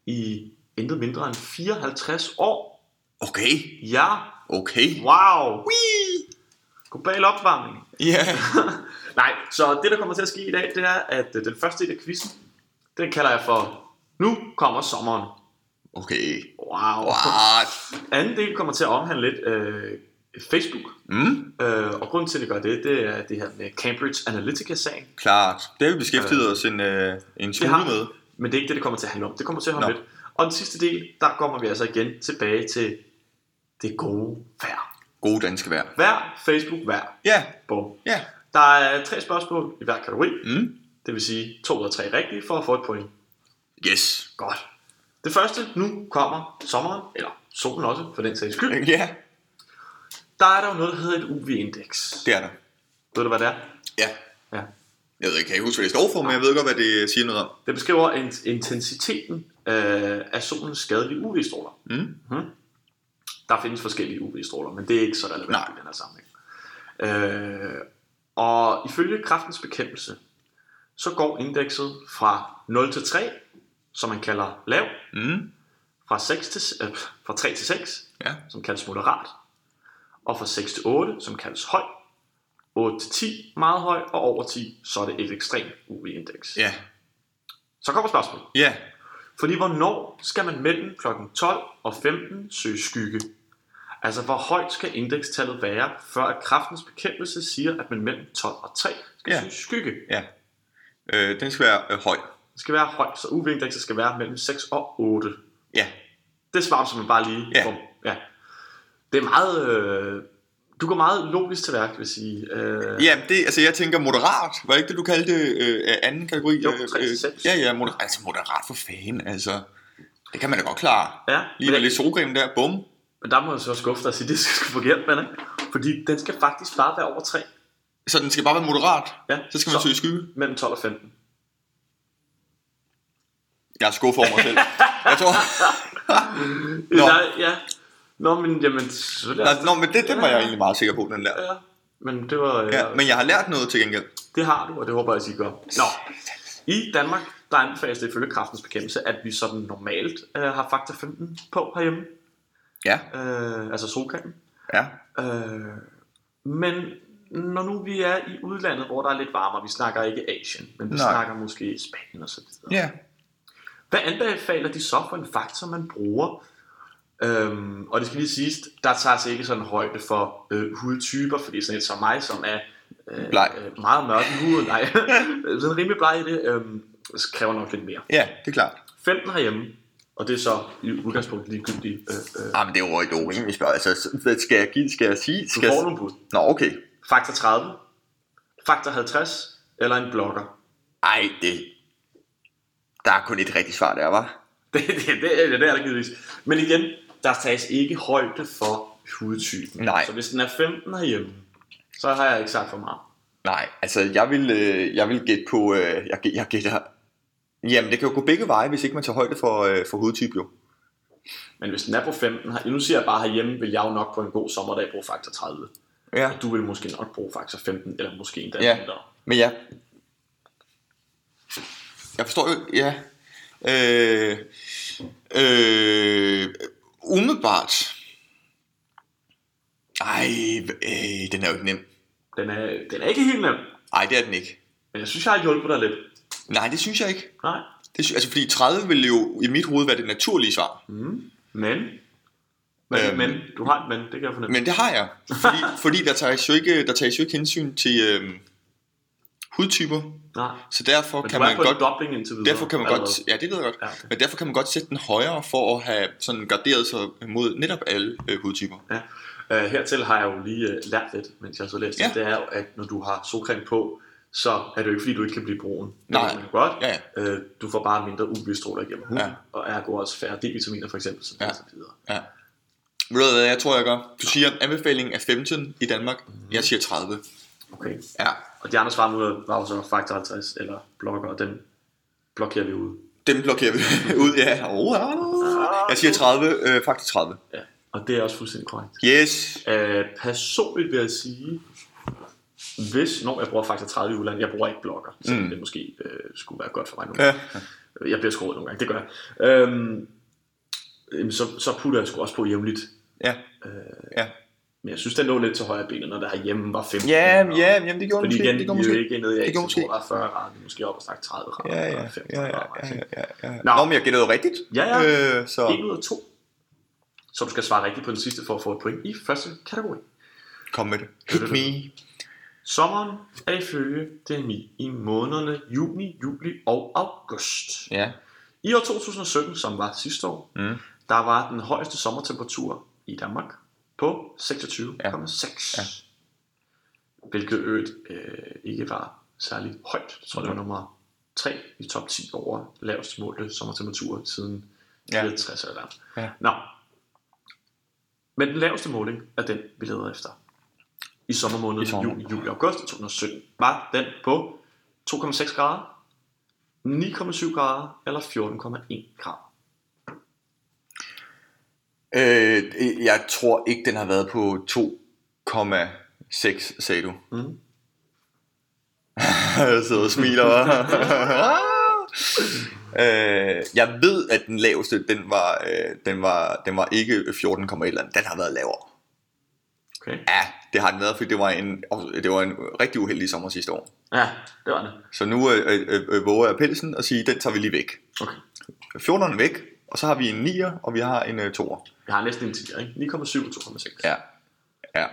i intet mindre end 54 år. Okay, Ja, okay. wow. Whee! Global opvarmning. Ja. *laughs* Nej, så det der kommer til at ske i dag, det er, at øh, den første del af quizzen, den kalder jeg for, nu kommer sommeren. Okay. Wow. What? Anden del kommer til at omhandle lidt øh, Facebook. Mm, Øh, og grunden til, at det gør det, det er det her med Cambridge Analytica-sagen. klart. Det har vi beskæftiget os en, øh, en smule med. vi, men det er ikke det, det kommer til at handle om. Det kommer til at handle Nå. lidt. Og den sidste del, der kommer vi altså igen tilbage til det gode vejr. Gode danske vejr. Vejr, Facebook, vejr. Ja, Bum. ja. Der er tre spørgsmål i hver kategori. Mm. Det vil sige to ud af tre rigtige for at få et point. Yes. Godt. Det første, nu kommer sommeren, eller solen også, for den sags skyld. Ja, Der er der jo noget, der hedder et UV-indeks. det er der. Ved du, hvad det er? Ja. Ja. Jeg ved ikke, kan jeg huske, hvad det står for, men jeg ved godt, hvad det siger noget om. Det beskriver in- intensiteten øh, af solens skadelige UV-stråler. Mm. Der findes forskellige UV-stråler, men det er ikke så relevant Nej. i den her sammenhæng. Øh, og ifølge kraftens bekæmpelse, så går indekset fra 0 til 3, som man kalder lav, Mm. fra, 6 til, øh, fra 3 til 6, Ja. som kaldes moderat, og fra 6 til 8, som kaldes høj, 8 til 10, meget høj, og over 10, så er det et ekstremt UV-indeks. Ja. Så kommer spørgsmålet. Ja. Fordi hvornår skal man mellem kl. 12 og 15 søge skygge? Altså hvor højt skal indekstallet være, før at kraftens bekæmpelse siger, at man mellem 12 og 3 skal Ja. søge skygge? Ja. Øh, den skal være øh, høj. Det skal være højt, så UV-indekset skal være mellem 6 og 8. Ja. Det svarer som man bare lige. Ja. Bum. ja. Det er meget... Øh, du går meget logisk til værk, vil jeg sige. Øh, Ja, det, altså jeg tænker moderat. Var ikke det, du kaldte øh, anden kategori? Jo, Øh, tre til øh, seks. Ja, ja, moderat. Altså moderat for fanden, altså. Det kan man da godt klare. ja Lige med lidt solcreme der, bum. men der må jeg så skuffe dig og sige, *laughs* det skal sgu forkert, men? Fordi den skal faktisk bare være over 3. Så den skal bare være moderat. Ja. Så skal man søge skygge. Mellem 12 og 15. Jeg er skuffet over mig selv. Jeg tror... *laughs* Nå. Der, ja. Nå, men jamen, selvfølgelig. er Nå, nå, men det, det var jeg egentlig meget sikker på, den lærer. Ja, men det var... Ja, Ja, men jeg har lært noget til gengæld. Det har du, og det håber jeg, at I gør. Nå, i Danmark, der anbefales det ifølge kraftens bekæmpelse, at vi sådan normalt øh, har faktor 15 på herhjemme. Ja, Øh, altså solcreme. ja. Øh, men når nu vi er i udlandet, hvor der er lidt varmere, vi snakker ikke Asien, men vi Nej. snakker måske Spanien og så videre. Ja. Hvad anbefaler de så for en faktor, man bruger? Øhm, og det skal lige siges, der tager sig ikke sådan højde for øh, hudtyper, fordi sådan et som mig, som er øh, Bleg. øh, meget mørk i huden, nej, *laughs* sådan rimelig bleg i det, øh, kræver nok lidt mere. Ja, det er klart. 15 herhjemme, og det er så i udgangspunktet ligegyldigt. Øh, øh, Ah, men det er jo et urimeligt spørgsmål. Altså, skal jeg give? Skal jeg sige? du Skal får jeg... nogle bud. Nå, okay. Faktor 30, faktor 50 eller en blogger. Ej, det... Der er kun et rigtigt svar der, var. Det, *laughs* det, det, det, det er der givetvis. Men igen, der tages ikke højde for hudtypen. Nej. Så hvis den er 15 herhjemme, så har jeg ikke sagt for meget. Nej, altså jeg vil, øh, jeg vil gætte på, øh, jeg, jeg gætter, jamen det kan jo gå begge veje, hvis ikke man tager højde for, øh, for hudtype jo. Men hvis den er på 15, her- nu siger jeg bare herhjemme, vil jeg jo nok på en god sommerdag bruge faktor 30. Ja. Og du vil måske nok bruge faktor 15, eller måske endda Ja. mindre. Men ja, jeg forstår jo, ja, Øh, øh, umiddelbart. Ej, øh, den er jo ikke nem. Den er, den er ikke helt nem, Nej, det er den ikke. men jeg synes, jeg har hjulpet dig lidt. Nej, det synes jeg ikke. Nej. Det, altså, fordi 30 ville jo i mit hoved være det naturlige svar. Mm. Men, men, øhm. men, du har et men, det kan jeg fornemme. Men det har jeg. Fordi, fordi der, tages jo ikke, der tages jo ikke hensyn til øhm, hudtyper. Nej, Så derfor men kan man godt... dobling indtil videre. Derfor kan man godt, allerede. ja det ved jeg godt, Ja, okay. men derfor kan man godt sætte den højere for at have sådan garderet sig mod netop alle øh, hudtyper. Ja. Uh, hertil har jeg jo lige uh, lært lidt, mens jeg så læste Ja. det, det er jo, at når du har solcreme på, så er det jo ikke fordi, du ikke kan blive brun. Det Nej. jo godt. Ja, ja. Uh, du får bare mindre UV-stråler igennem huden, Ja. og ergo også færre D-vitaminer for eksempel, så, Ja. ja. så videre. ja. Ved du hvad jeg tror jeg gør? Du siger anbefalingen er 15 i Danmark, jeg siger 30. Okay. Ja, Og de andre svarmuligheder var jo så faktor 50 eller blokker, og den blokerer vi ud. dem blokerer vi *laughs* ud, ja. Oh, jeg siger 30, øh, faktisk 30. Ja. Og det er også fuldstændig korrekt. Yes. Uh, personligt vil jeg sige, hvis, når jeg bruger faktor 30 i udlandet, jeg bruger ikke blokker, så Mm. det måske uh, skulle være godt for mig nu. Ja. Jeg bliver skåret nogle gange, det gør jeg. Øhm, så, så putter jeg sgu også på jævnligt. Ja. Ja. Men jeg synes, den lå lidt til højre benet, når der herhjemme var 15. Ja, og- ja, jamen det gjorde Fordi måske. igen, det gjorde er måske. ikke nede i Det gjorde måske. hvor der er 40 grader, vi er måske oppe og snakke 30 grader. Ja, ja, og 35 ja, ja, grader, ja, ja, ja. Nå. Nå, men jeg gættede rigtigt. Ja, ja. Øh, så En ud af to. Så du skal svare rigtigt på den sidste for at få et point i første kategori. kom med det. Hit me. Sommeren er ifølge DMI i månederne juni, juli og august. Ja. I år 2017, som var sidste år, Mm. der var den højeste sommertemperatur i Danmark på 26,6. Ja. Ja. Hvilket øvrigt øh, ikke var særlig højt. Jeg tror, det var nummer 3 i top 10 over lavest målte sommertemperatur siden Ja. ja. 60 eller. Ja. Nå. Men den laveste måling er den, vi leder efter. I sommermåneden I sommer. juli og august 2017 var den på 2,6 grader, 9,7 grader eller 14,1 grader. Øh, jeg tror ikke, den har været på 2,6, sagde du. Mm. *laughs* jeg sidder og smiler. *laughs* øh, jeg ved, at den laveste, den var, øh, den var, den var ikke 14, et eller andet. Den har været lavere. Okay. Ja, det har den været, fordi det var en, det var en rigtig uheldig sommer sidste år. Ja, det var det. Så nu øh, øh, øh, våger jeg pelsen og siger, den tager vi lige væk. Okay. 14'eren er væk, og så har vi en 9'er, og vi har en øh, 2'er. Jeg har næsten en 10, ikke? 9,7 og 2,6. Ja. Ja.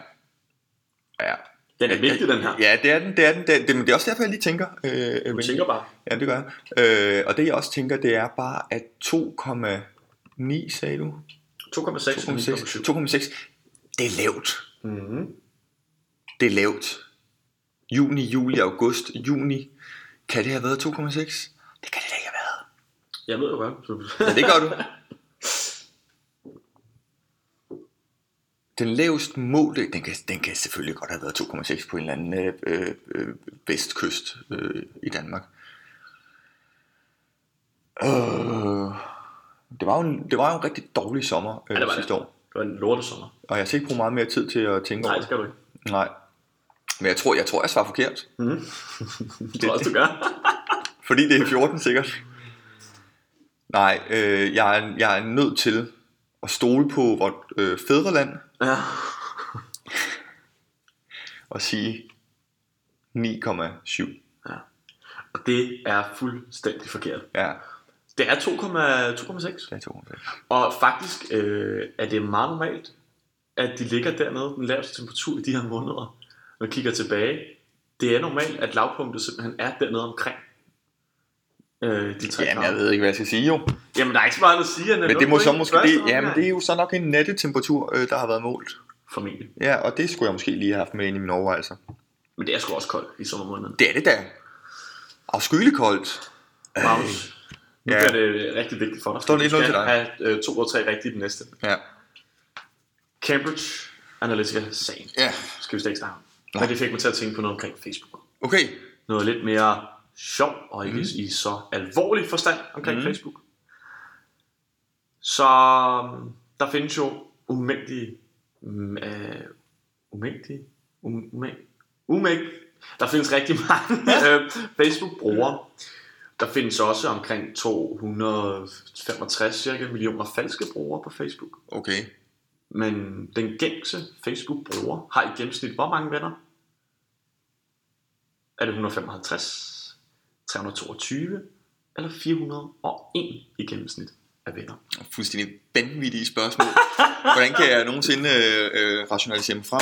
Ja. Den er vigtig, den her. Ja, det er den, det er den. Det er, det, men det er også derfor, jeg lige tænker. Øh, Du tænker bare. Ja, det gør jeg. Øh, og det jeg også tænker, det er bare, at 2,9 sagde du? 2,6 og 2,6. 9,7. 2,6. Det er lavt. Mm-hmm. Det er lavt. Juni, juli, august, juni. Kan det have været 2,6? Det kan det da ikke have været. Jeg ved jo godt. Ja, det gør du. *laughs* Den laveste målte, den kan, den kan selvfølgelig godt have været 2,6 på en eller anden øh, øh, øh, vestkyst øh, i Danmark. Øh, det, var jo en, det var jo en rigtig dårlig sommer øh, Ja, det var sidste det. år. Det var en lortesommer. Og jeg har ikke brugt meget mere tid til at tænke Nej, over det skal du ikke. Nej. Men jeg tror, jeg tror, jeg svarer forkert. *laughs* Mm. Det tror også, du gør. Fordi det er 14 sikkert. Nej, øh, jeg, er, jeg er nødt til at stole på vort øh, fædreland ja. *laughs* og sige 9,7. ja. Og det er fuldstændig forkert. Ja, Det er 2,6. det er 2,6. Og faktisk øh, er det meget normalt, at de ligger dernede, den laveste temperatur i de her måneder. Når man kigger tilbage, det er normalt, at lavpunktet simpelthen er dernede omkring øh, de tre Jamen, jeg ved ikke, hvad jeg skal sige jo. Jamen, der er ikke så meget at sige. Men det må så måske, det, jamen, det er jo så nok en nattetemperatur, øh, der har været målt. Formentlig. Ja, og det skulle jeg måske lige have haft med ind i mine overvejelser. Men det er sgu også koldt i sommermåneden. Det er det da. Afskyeligt koldt. Magnus, nu Ja. bliver det rigtig vigtigt for dig. Står det Du 1-0 til dig? have øh, to og tre rigtige i den næste. Ja. Cambridge Analytica-sagen Ja. skal vi slet ikke snakke om. Men det fik mig til at tænke på noget omkring Facebook. Okay. Noget lidt mere sjov, og ikke mm. i så alvorlig forstand omkring mm. Facebook. Så um, der findes jo umængtige, um, uh, umængtige, um, umæng, umæng, der findes rigtig mange uh, *laughs* Facebook-brugere, Der findes også omkring 265 cirka millioner falske brugere på Facebook. Okay. Men den gængse Facebook-bruger har i gennemsnit hvor mange venner? Er det 155, 322 eller 401 i gennemsnit af venner? Fuldstændig vanvittige spørgsmål. Hvordan kan jeg nogensinde øh, øh, rationalisere dem frem?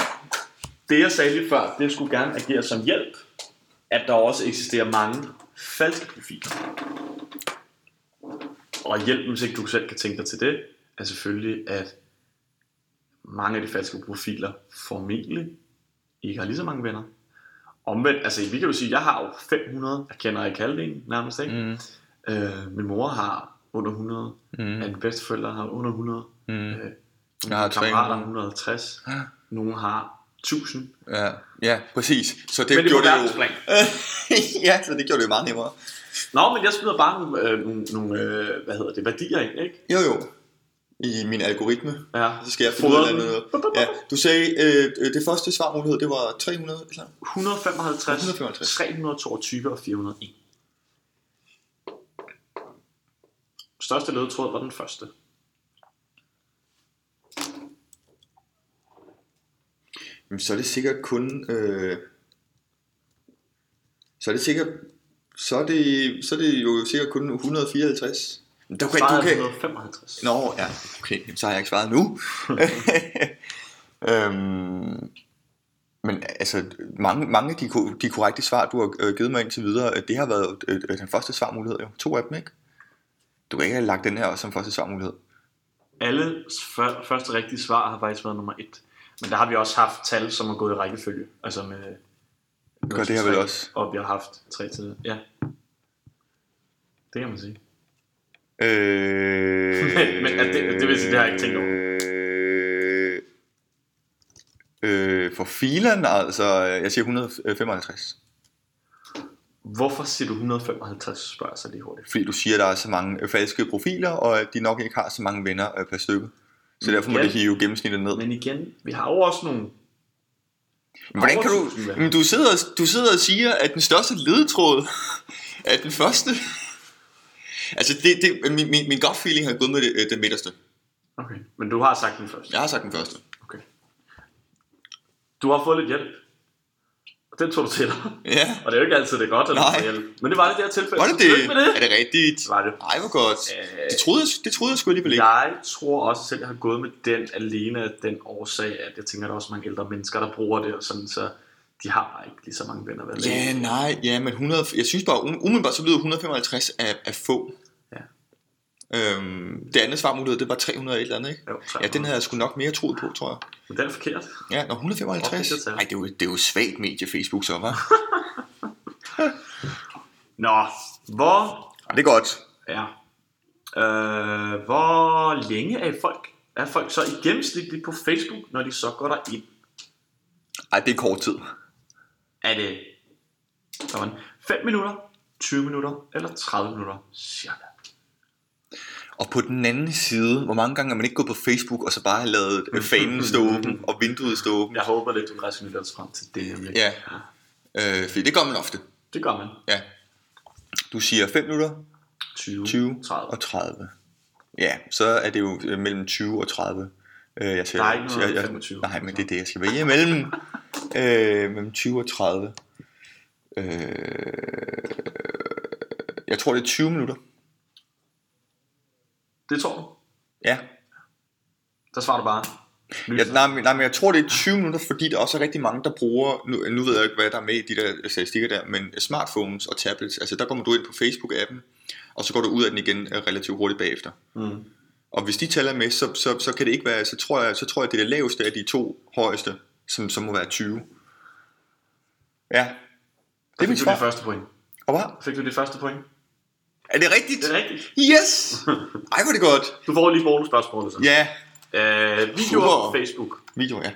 Det jeg sagde lige før, det skulle gerne agere som hjælp, at der også eksisterer mange falske profiler. Og hjælpen, hvis ikke du selv kan tænke dig til det, er selvfølgelig, at mange af de falske profiler formentlig ikke har lige så mange venner. Omvendt, altså vi kan jo sige, jeg har jo 500, jeg kender ikke halvdelen nærmest, ikke? Mm. Øh, min mor har under 100, Mm. mine bedsteforældre har under 100, Mm. øh, Jeg har kammerater har 300. 150, nogle har 1000. Ja, ja, præcis. Så det Men det gjorde det jo... *laughs* ja, så det gjorde det jo meget nemmere. Nå, men jeg smider bare nogle, øh, nogle øh, hvad hedder det, værdier ind, ikke? Jo, jo. I min algoritme. Ja. Så skal jeg finde Fodre ud af noget. Ja, du sagde, øh, øh, det første svarmulighed, det var 300 eller? 155, 155. 322 og 401. Største ledetråd var den første. Jamen, så er det sikkert kun... Øh, så er det sikkert... Så er det, så er det jo sikkert kun 154. Men Du kan, du kan, 155. Nå, ja, okay, så har jeg ikke svaret nu. *laughs* øhm, men altså, mange, mange af de, de korrekte svar, du har øh, givet mig indtil videre, øh, det har været øh, øh, den første svarmulighed, jo. To af dem, ikke? Du kan ikke have lagt den her også som første svarmulighed. Alle før, første rigtige svar har faktisk været nummer 1. Men der har vi også haft tal, som er gået i rækkefølge. Altså med... Gør det her vel også? Og vi har haft tre til. Ja. Det kan man sige. Øh, Men- men er det- det vil sige, det har jeg ikke tænkt over. Øh, øh, for filen, altså, jeg siger 155. Hvorfor siger du 155, spørger jeg så lige hurtigt. Fordi du siger, at der er så mange øh, falske profiler, og at de nok ikke har så mange venner øh, per stykke. Så derfor må Ja. det hive gennemsnittet ned. Men igen, vi har jo også nogle... Men Hvordan kan du... over 1000 venner. Men du sidder, du sidder og siger, at den største ledetråd er den første. Altså, det, det, min, min, min gut feeling har gået med det, øh, det midterste. Okay, men du har sagt den først. Jeg har sagt den første. Okay. Du har fået lidt hjælp. Og den tog du til dig. Ja. Og det er jo ikke altid, det godt, at du Nej. får hjælp. Men det var det her tilfælde. Var det det? Med det? Er det rigtigt? Var det. Ej, hvor godt. Øh, Det troede, jeg, det troede jeg sgu alligevel ikke. Jeg tror også selv, jeg har gået med den alene af den årsag, at jeg tænker, at der er også mange ældre mennesker, der bruger det, og sådan, så de har bare ikke lige så mange venner. Vel? Ja, nej, ja, men 100, jeg synes bare, um- umiddelbart så lyder 155 af, af få. Ja. Øhm, det andet svarmulighed, det var 300 et eller andet, ikke? Jo, Ja, den havde jeg sgu nok mere troet på, tror jeg. Men den er forkert. Ja, når 155. Hvor fik det til? Nej, det er jo, det er jo svagt medie Facebook så, var. *laughs* Nå, hvor det er godt. Ja. Øh, hvor længe er folk, er folk så i gennemsnit på Facebook, når de så går der ind? Ej, det er kort tid. Er det sådan, 5 minutter, 20 minutter eller 30 minutter cirka? Og på den anden side, hvor mange gange er man ikke gået på Facebook, og så bare har lavet fanen stå åben, og vinduet stå åben? Jeg håber lidt, du resonerer os frem til det. nemlig. Ja. Øh, fordi det gør man ofte. Det gør man. Ja. Du siger 5 minutter, 20, 20 30. og 30. Ja, så er det jo øh, mellem 20 og 30. Øh, jeg siger, Der er ikke noget jeg, jeg, 25. Nej, men det er det, jeg skal vælge imellem. øh, mellem 20 og 30. Øh, jeg tror, det er 20 minutter. Det tror du. Ja. Der svarer du bare. Ja, nej, men, nej, men jeg tror, det er 20 minutter, fordi der også er rigtig mange, der bruger, nu, nu ved jeg ikke, hvad der er med i de der statistikker der, men smartphones og tablets, altså der kommer du ind på Facebook-appen, og så går du ud af den igen øh, relativt hurtigt bagefter. Mm. Og hvis de tæller med, så, så, så kan det ikke være, så tror jeg, så tror jeg, det er det laveste af de to højeste, som, som må være 20. Ja. Det Det er fik du svar. første point. Og hvad? Fik du dit første point? Er det rigtigt? Det er rigtigt. Yes! *laughs* Ej, hvor er det godt. Du får lige bonusspørgsmålet så. Ja. Øh, videoer Super. på Facebook Video, ja.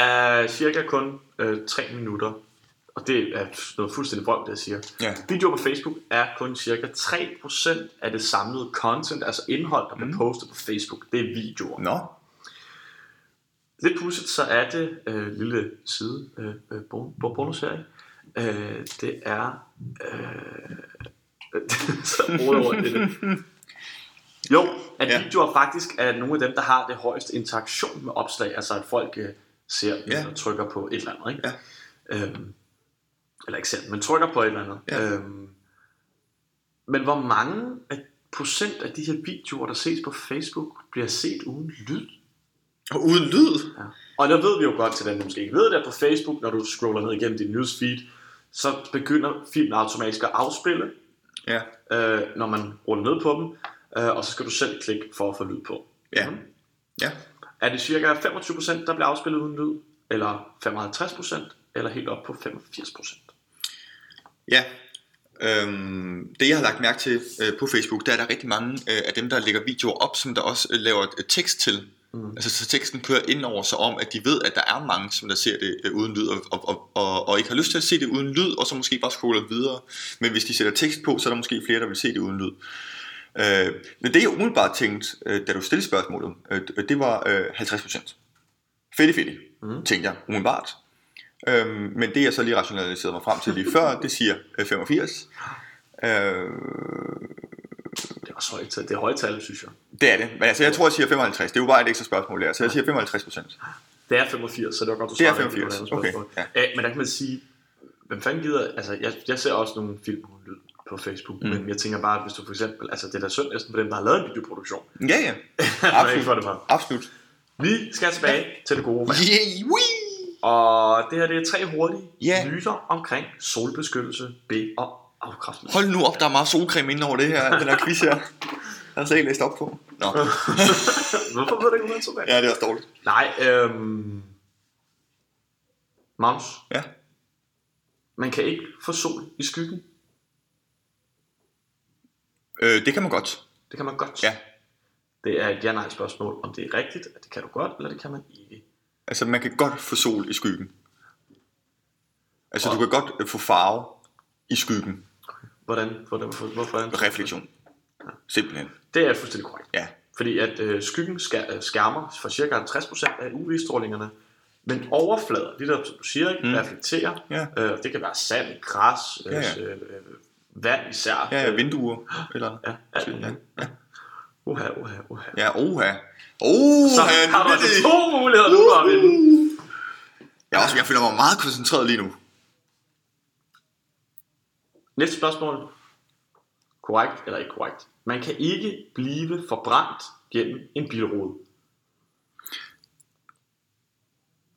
er cirka kun øh, 3 minutter. Og det er noget fuldstændig vrøvl, det jeg siger. Ja. Videoer på Facebook er kun cirka 3% af det samlede content, altså indhold, der bliver Mm. postet på Facebook. Det er videoer. Nå. Lidt pudsigt, så er det øh, lille side øh, øh, bon- bon- bonusserie. Øh, det er øh, *laughs* så i det. *laughs* Jo, at Ja. videoer faktisk er nogle af dem, der har det højeste interaktion med opslag. Altså at folk øh, ser ja. og trykker på et eller andet. Ikke? Ja. Øhm, eller ikke selv, men trykker på et eller andet. Ja. Øhm, men hvor mange af procent af de her videoer, der ses på Facebook, bliver set uden lyd? Og uden lyd. Ja. Og der ved vi jo godt til der måske ikke ved det, at på Facebook, når du scroller ned igennem din newsfeed, så begynder filmen automatisk at afspille, Ja. øh, når man ruller ned på dem, øh, og så skal du selv klikke for at få lyd på. Ja. Mhm. Ja. Er det cirka 25%, der bliver afspillet uden lyd, eller 55%, eller helt op på 85%? Ja. Øhm, det jeg har lagt mærke til øh, på Facebook, der er der rigtig mange øh, af dem, der lægger videoer op, som der også øh, laver øh, tekst til. Mm. Altså så teksten kører ind over sig om, at de ved, at der er mange, som der ser det øh, uden lyd, og, og, og, og, og ikke har lyst til at se det uden lyd, og så måske bare scroller videre. Men hvis de sætter tekst på, så er der måske flere, der vil se det uden lyd. Øh, men det jeg umiddelbart tænkte, øh, da du stillede spørgsmålet, øh, det var øh, 50%. Fedt fedt, mm. tænkte jeg umiddelbart. Øhm, men det jeg så lige rationaliserede mig frem til lige før, det siger øh, 85. Øh, Det er også højt tal. Det er højt tal, synes jeg. det er det. Men altså, jeg tror, jeg siger 55. Det er jo bare et ekstra spørgsmål der. Så jeg siger 55 procent. Det er 85, så det var godt, du Det er svarede rigtigt på 85, andet spørgsmål. okay, Ja, men der kan man sige, hvem fanden gider, altså jeg, jeg ser også nogle film uden lyd på Facebook, mm. men jeg tænker bare, hvis du for eksempel, altså det er da synd næsten for dem, der har lavet en videoproduktion. Ja, ja. *laughs* Ikke for det for. Absolut. Vi skal tilbage til det gode. Yeah, wee! Og det her det er tre hurtige Ja. myter omkring solbeskyttelse, B og afkræftning. Hold nu op, der er meget solcreme inde over det her, den her quiz her. Jeg har slet ikke læst op på. Nå, *laughs* Hvorfor ved du ikke, hvordan så ja, det er også dårligt. Nej, øhm... Magnus, Ja. man kan ikke få sol i skyggen. Øh, det kan man godt. Det kan man godt. Ja. Det er et ja-nej spørgsmål, om det er rigtigt, at det kan du godt, eller det kan man ikke. Altså, man kan godt få sol i skyggen. Altså, Og- du kan godt øh, få farve i skyggen. Hvordan? Hvordan? Hvorfor? Refleksion. Simpelthen. Det er fuldstændig korrekt. Ja. Fordi at øh, skyggen skær, øh, skærmer for cirka 50% af UV-strålingerne, men overflader, det der, du siger, ikke, Mm. reflekterer. Ja. Øh, det kan være sand, græs, øh, Ja, ja. øh, øh, vand især. Ja, ja, vinduer. Eller ja, alt muligt. Ja. Uha, uha, uha. Ja, oha. Oha, Så nu har du altså det- to muligheder nu for at vinde. Jeg, også, jeg føler mig meget koncentreret lige nu. Næste spørgsmål. Korrekt eller ikke korrekt? Man kan ikke blive forbrændt gennem en bilrude.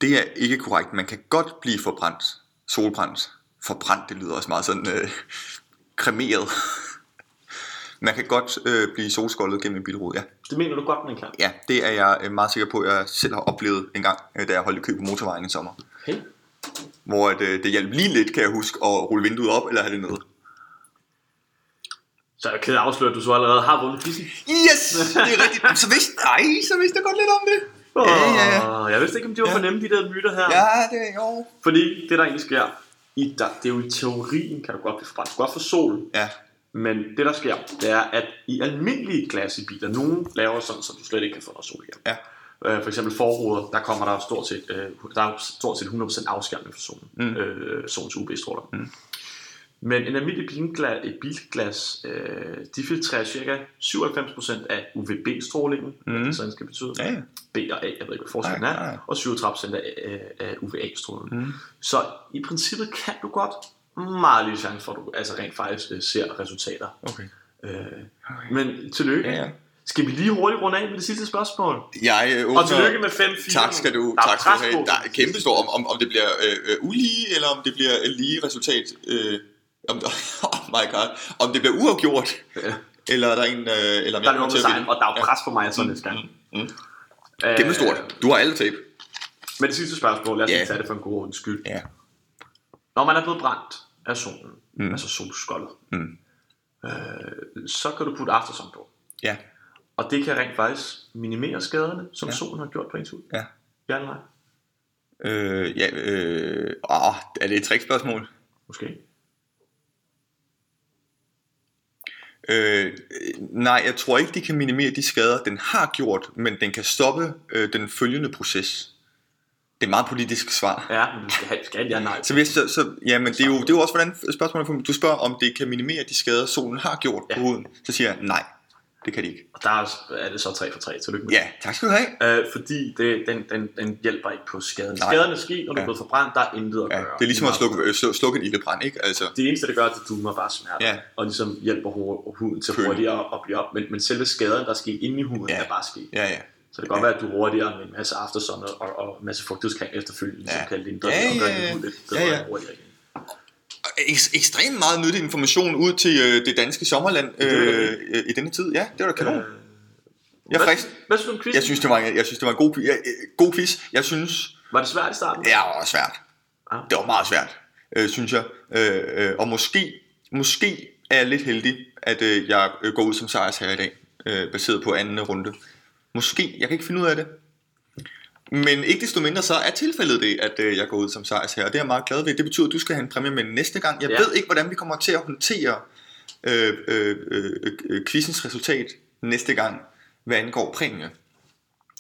Det er ikke korrekt. Man kan godt blive forbrændt. Solbrændt. Forbrændt, det lyder også meget sådan øh, kremeret. Man kan godt øh, blive solskoldet gennem en bilrude, ja. Det mener du godt, man kan. Ja, det er jeg øh, meget sikker på, at jeg selv har oplevet en gang, øh, da jeg holdt i kø på motorvejen en sommer. Hey. Hvor at, øh, det hjalp lige lidt, kan jeg huske, at rulle vinduet op eller have det nede. Så er jeg ked af at afsløre, at du så allerede har vundet quizzen. Yes, det er rigtigt. Så vidste, ej, så vidste jeg godt lidt om det. Ja, ja, ja. Åh, Jeg vidste ikke, om de var Ja. for nemme, de der myter her. Ja, det er jo. Fordi det, der egentlig sker, i, der, det er jo i teorien, kan du godt blive forbrændt. Du kan godt få sol, Ja, men det, der sker, det er, at i almindelige glas i biler, nogen laver sådan, så du slet ikke kan få noget sol igennem. ja. Øh, for eksempel forruder, der kommer der stort set, øh, der er stort set 100% afskærmning for solen, Mm. øh, solens UV-stråler. Mm. Men en almindelig bilglas, et bilglas øh, de filtrerer cirka 97% af UVB-strålingen, mm. Mm. det sådan skal betyde. Ja, ja. B og A, jeg ved ikke, hvad forskellen er, og 37% af, af, af UVA-strålingen. Mm. Så i princippet kan du godt meget lille chance for, at du altså rent faktisk øh, ser resultater. Okay. Øh, okay. men tillykke. Ja, ja. Skal vi lige hurtigt runde af med det sidste spørgsmål? Jeg øh, åbner... Og tillykke med 5-4. Tak skal du, Der er tak skal du have. Der er kæmpe stor, om, om, om det bliver øh, øh, ulige, eller om det bliver lige resultat. Øh, om, *laughs* oh my god. Om det bliver uafgjort, Ja. eller er der en, øh, eller om Der er jeg nogen til at og der er jo pres på mig, så næste gang. Mm, mm. Øh, Kæmpe stort. Du har alle tape. Men det sidste spørgsmål, lad os Ja. lige tage det for en god ordens skyld. Ja. Når man er blevet brændt af solen, Mm. altså solskoldet, Mm. øh, så kan du putte aftersun på. Ja. Og det kan rent faktisk minimere skaderne, som Ja. solen har gjort på ens hud. Ja. Ja eller nej? Øh, ja, øh, åh, er det et trickspørgsmål? Måske. Øh, nej, jeg tror ikke, de kan minimere de skader, den har gjort, men den kan stoppe øh, den følgende proces. Det er et meget politisk svar. Ja, men skal have, skal ja nej. Så, hvis, så, så ja, men det er, jo, det er jo også, hvordan spørgsmålet er, du spørger, om det kan minimere de skader, solen har gjort Ja. på huden. Så siger jeg, nej, det kan det ikke. Og der er, det så 3 for 3. Tillykke med Ja, tak skal du have. Øh, fordi det, den, den, den hjælper ikke på skaden. Nej. Skaden er sket, når du Ja. er blevet forbrændt, der er intet at Ja, gøre. det er ligesom at slukke, øh, slukke en ildebrand, ikke? Altså, Det eneste, det gør, er, at du bare smerte, Ja. og ligesom hjælper huden til Køle. hurtigere at blive op. Men, men selve skaden, der er sket inde i huden, Ja. er bare sket. ja, ja. Så det kan godt være, at du hurtigere med en masse aftersånd og, og en masse fugtighedscreme efterfølgende, Ja. som kan lindre Ja, det og gøre ja, ja. hud lidt Ja, bedre ja. hurtigere igen. Ek- ekstremt meget nyttig information ud til øh, det danske sommerland Det er øh, det. øh, i denne tid. Ja, det var da kanon. Øh, Jeg, er hvad, frisk. hvad synes du om quizzen? jeg synes, det var, en- jeg synes, det var en god, quiz. ja, øh, god quiz. Jeg synes, Var det svært i starten? det var svært. Ja. Det var meget svært, øh, synes jeg. Øh, øh, og måske, måske er jeg lidt heldig, at øh, jeg øh, går ud som sejrsherre i dag, øh, baseret på anden runde. Måske, jeg kan ikke finde ud af det. Men ikke desto mindre så er tilfældet det, at øh, jeg går ud som sejrsherre, og det er jeg meget glad ved. Det betyder, at du skal have en præmie med næste gang. Jeg Ja. ved ikke, hvordan vi kommer til at håndtere øh, øh, øh, øh, quizens resultat næste gang, hvad angår præmie.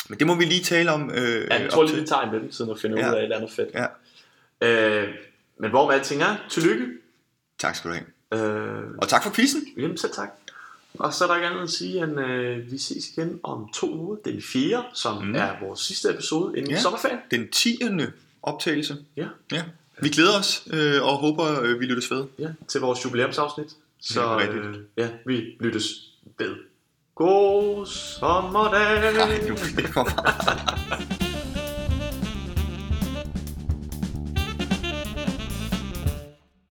Men det må vi lige tale om. Øh, Ja, jeg tror lige, vi tager en mellemtid og finder Ja. ud af et eller andet fedt. Ja, Øh, men hvor med alting er, tillykke. tak skal du have. Øh, Og tak for quizzen. Jamen, selv tak. Og så er der ikke andet at sige, at øh, vi ses igen om to uger, den 4., som mm. Er vores sidste episode inden ja. Sommerferien. Den 10. optagelse. Ja. Ja. Vi glæder os øh, og håber, øh, vi lyttes ved. ja, til vores jubilæumsafsnit. Så Ja, øh, ja, vi lyttes ved. God sommerdag! Nej, nu det kommer. *laughs*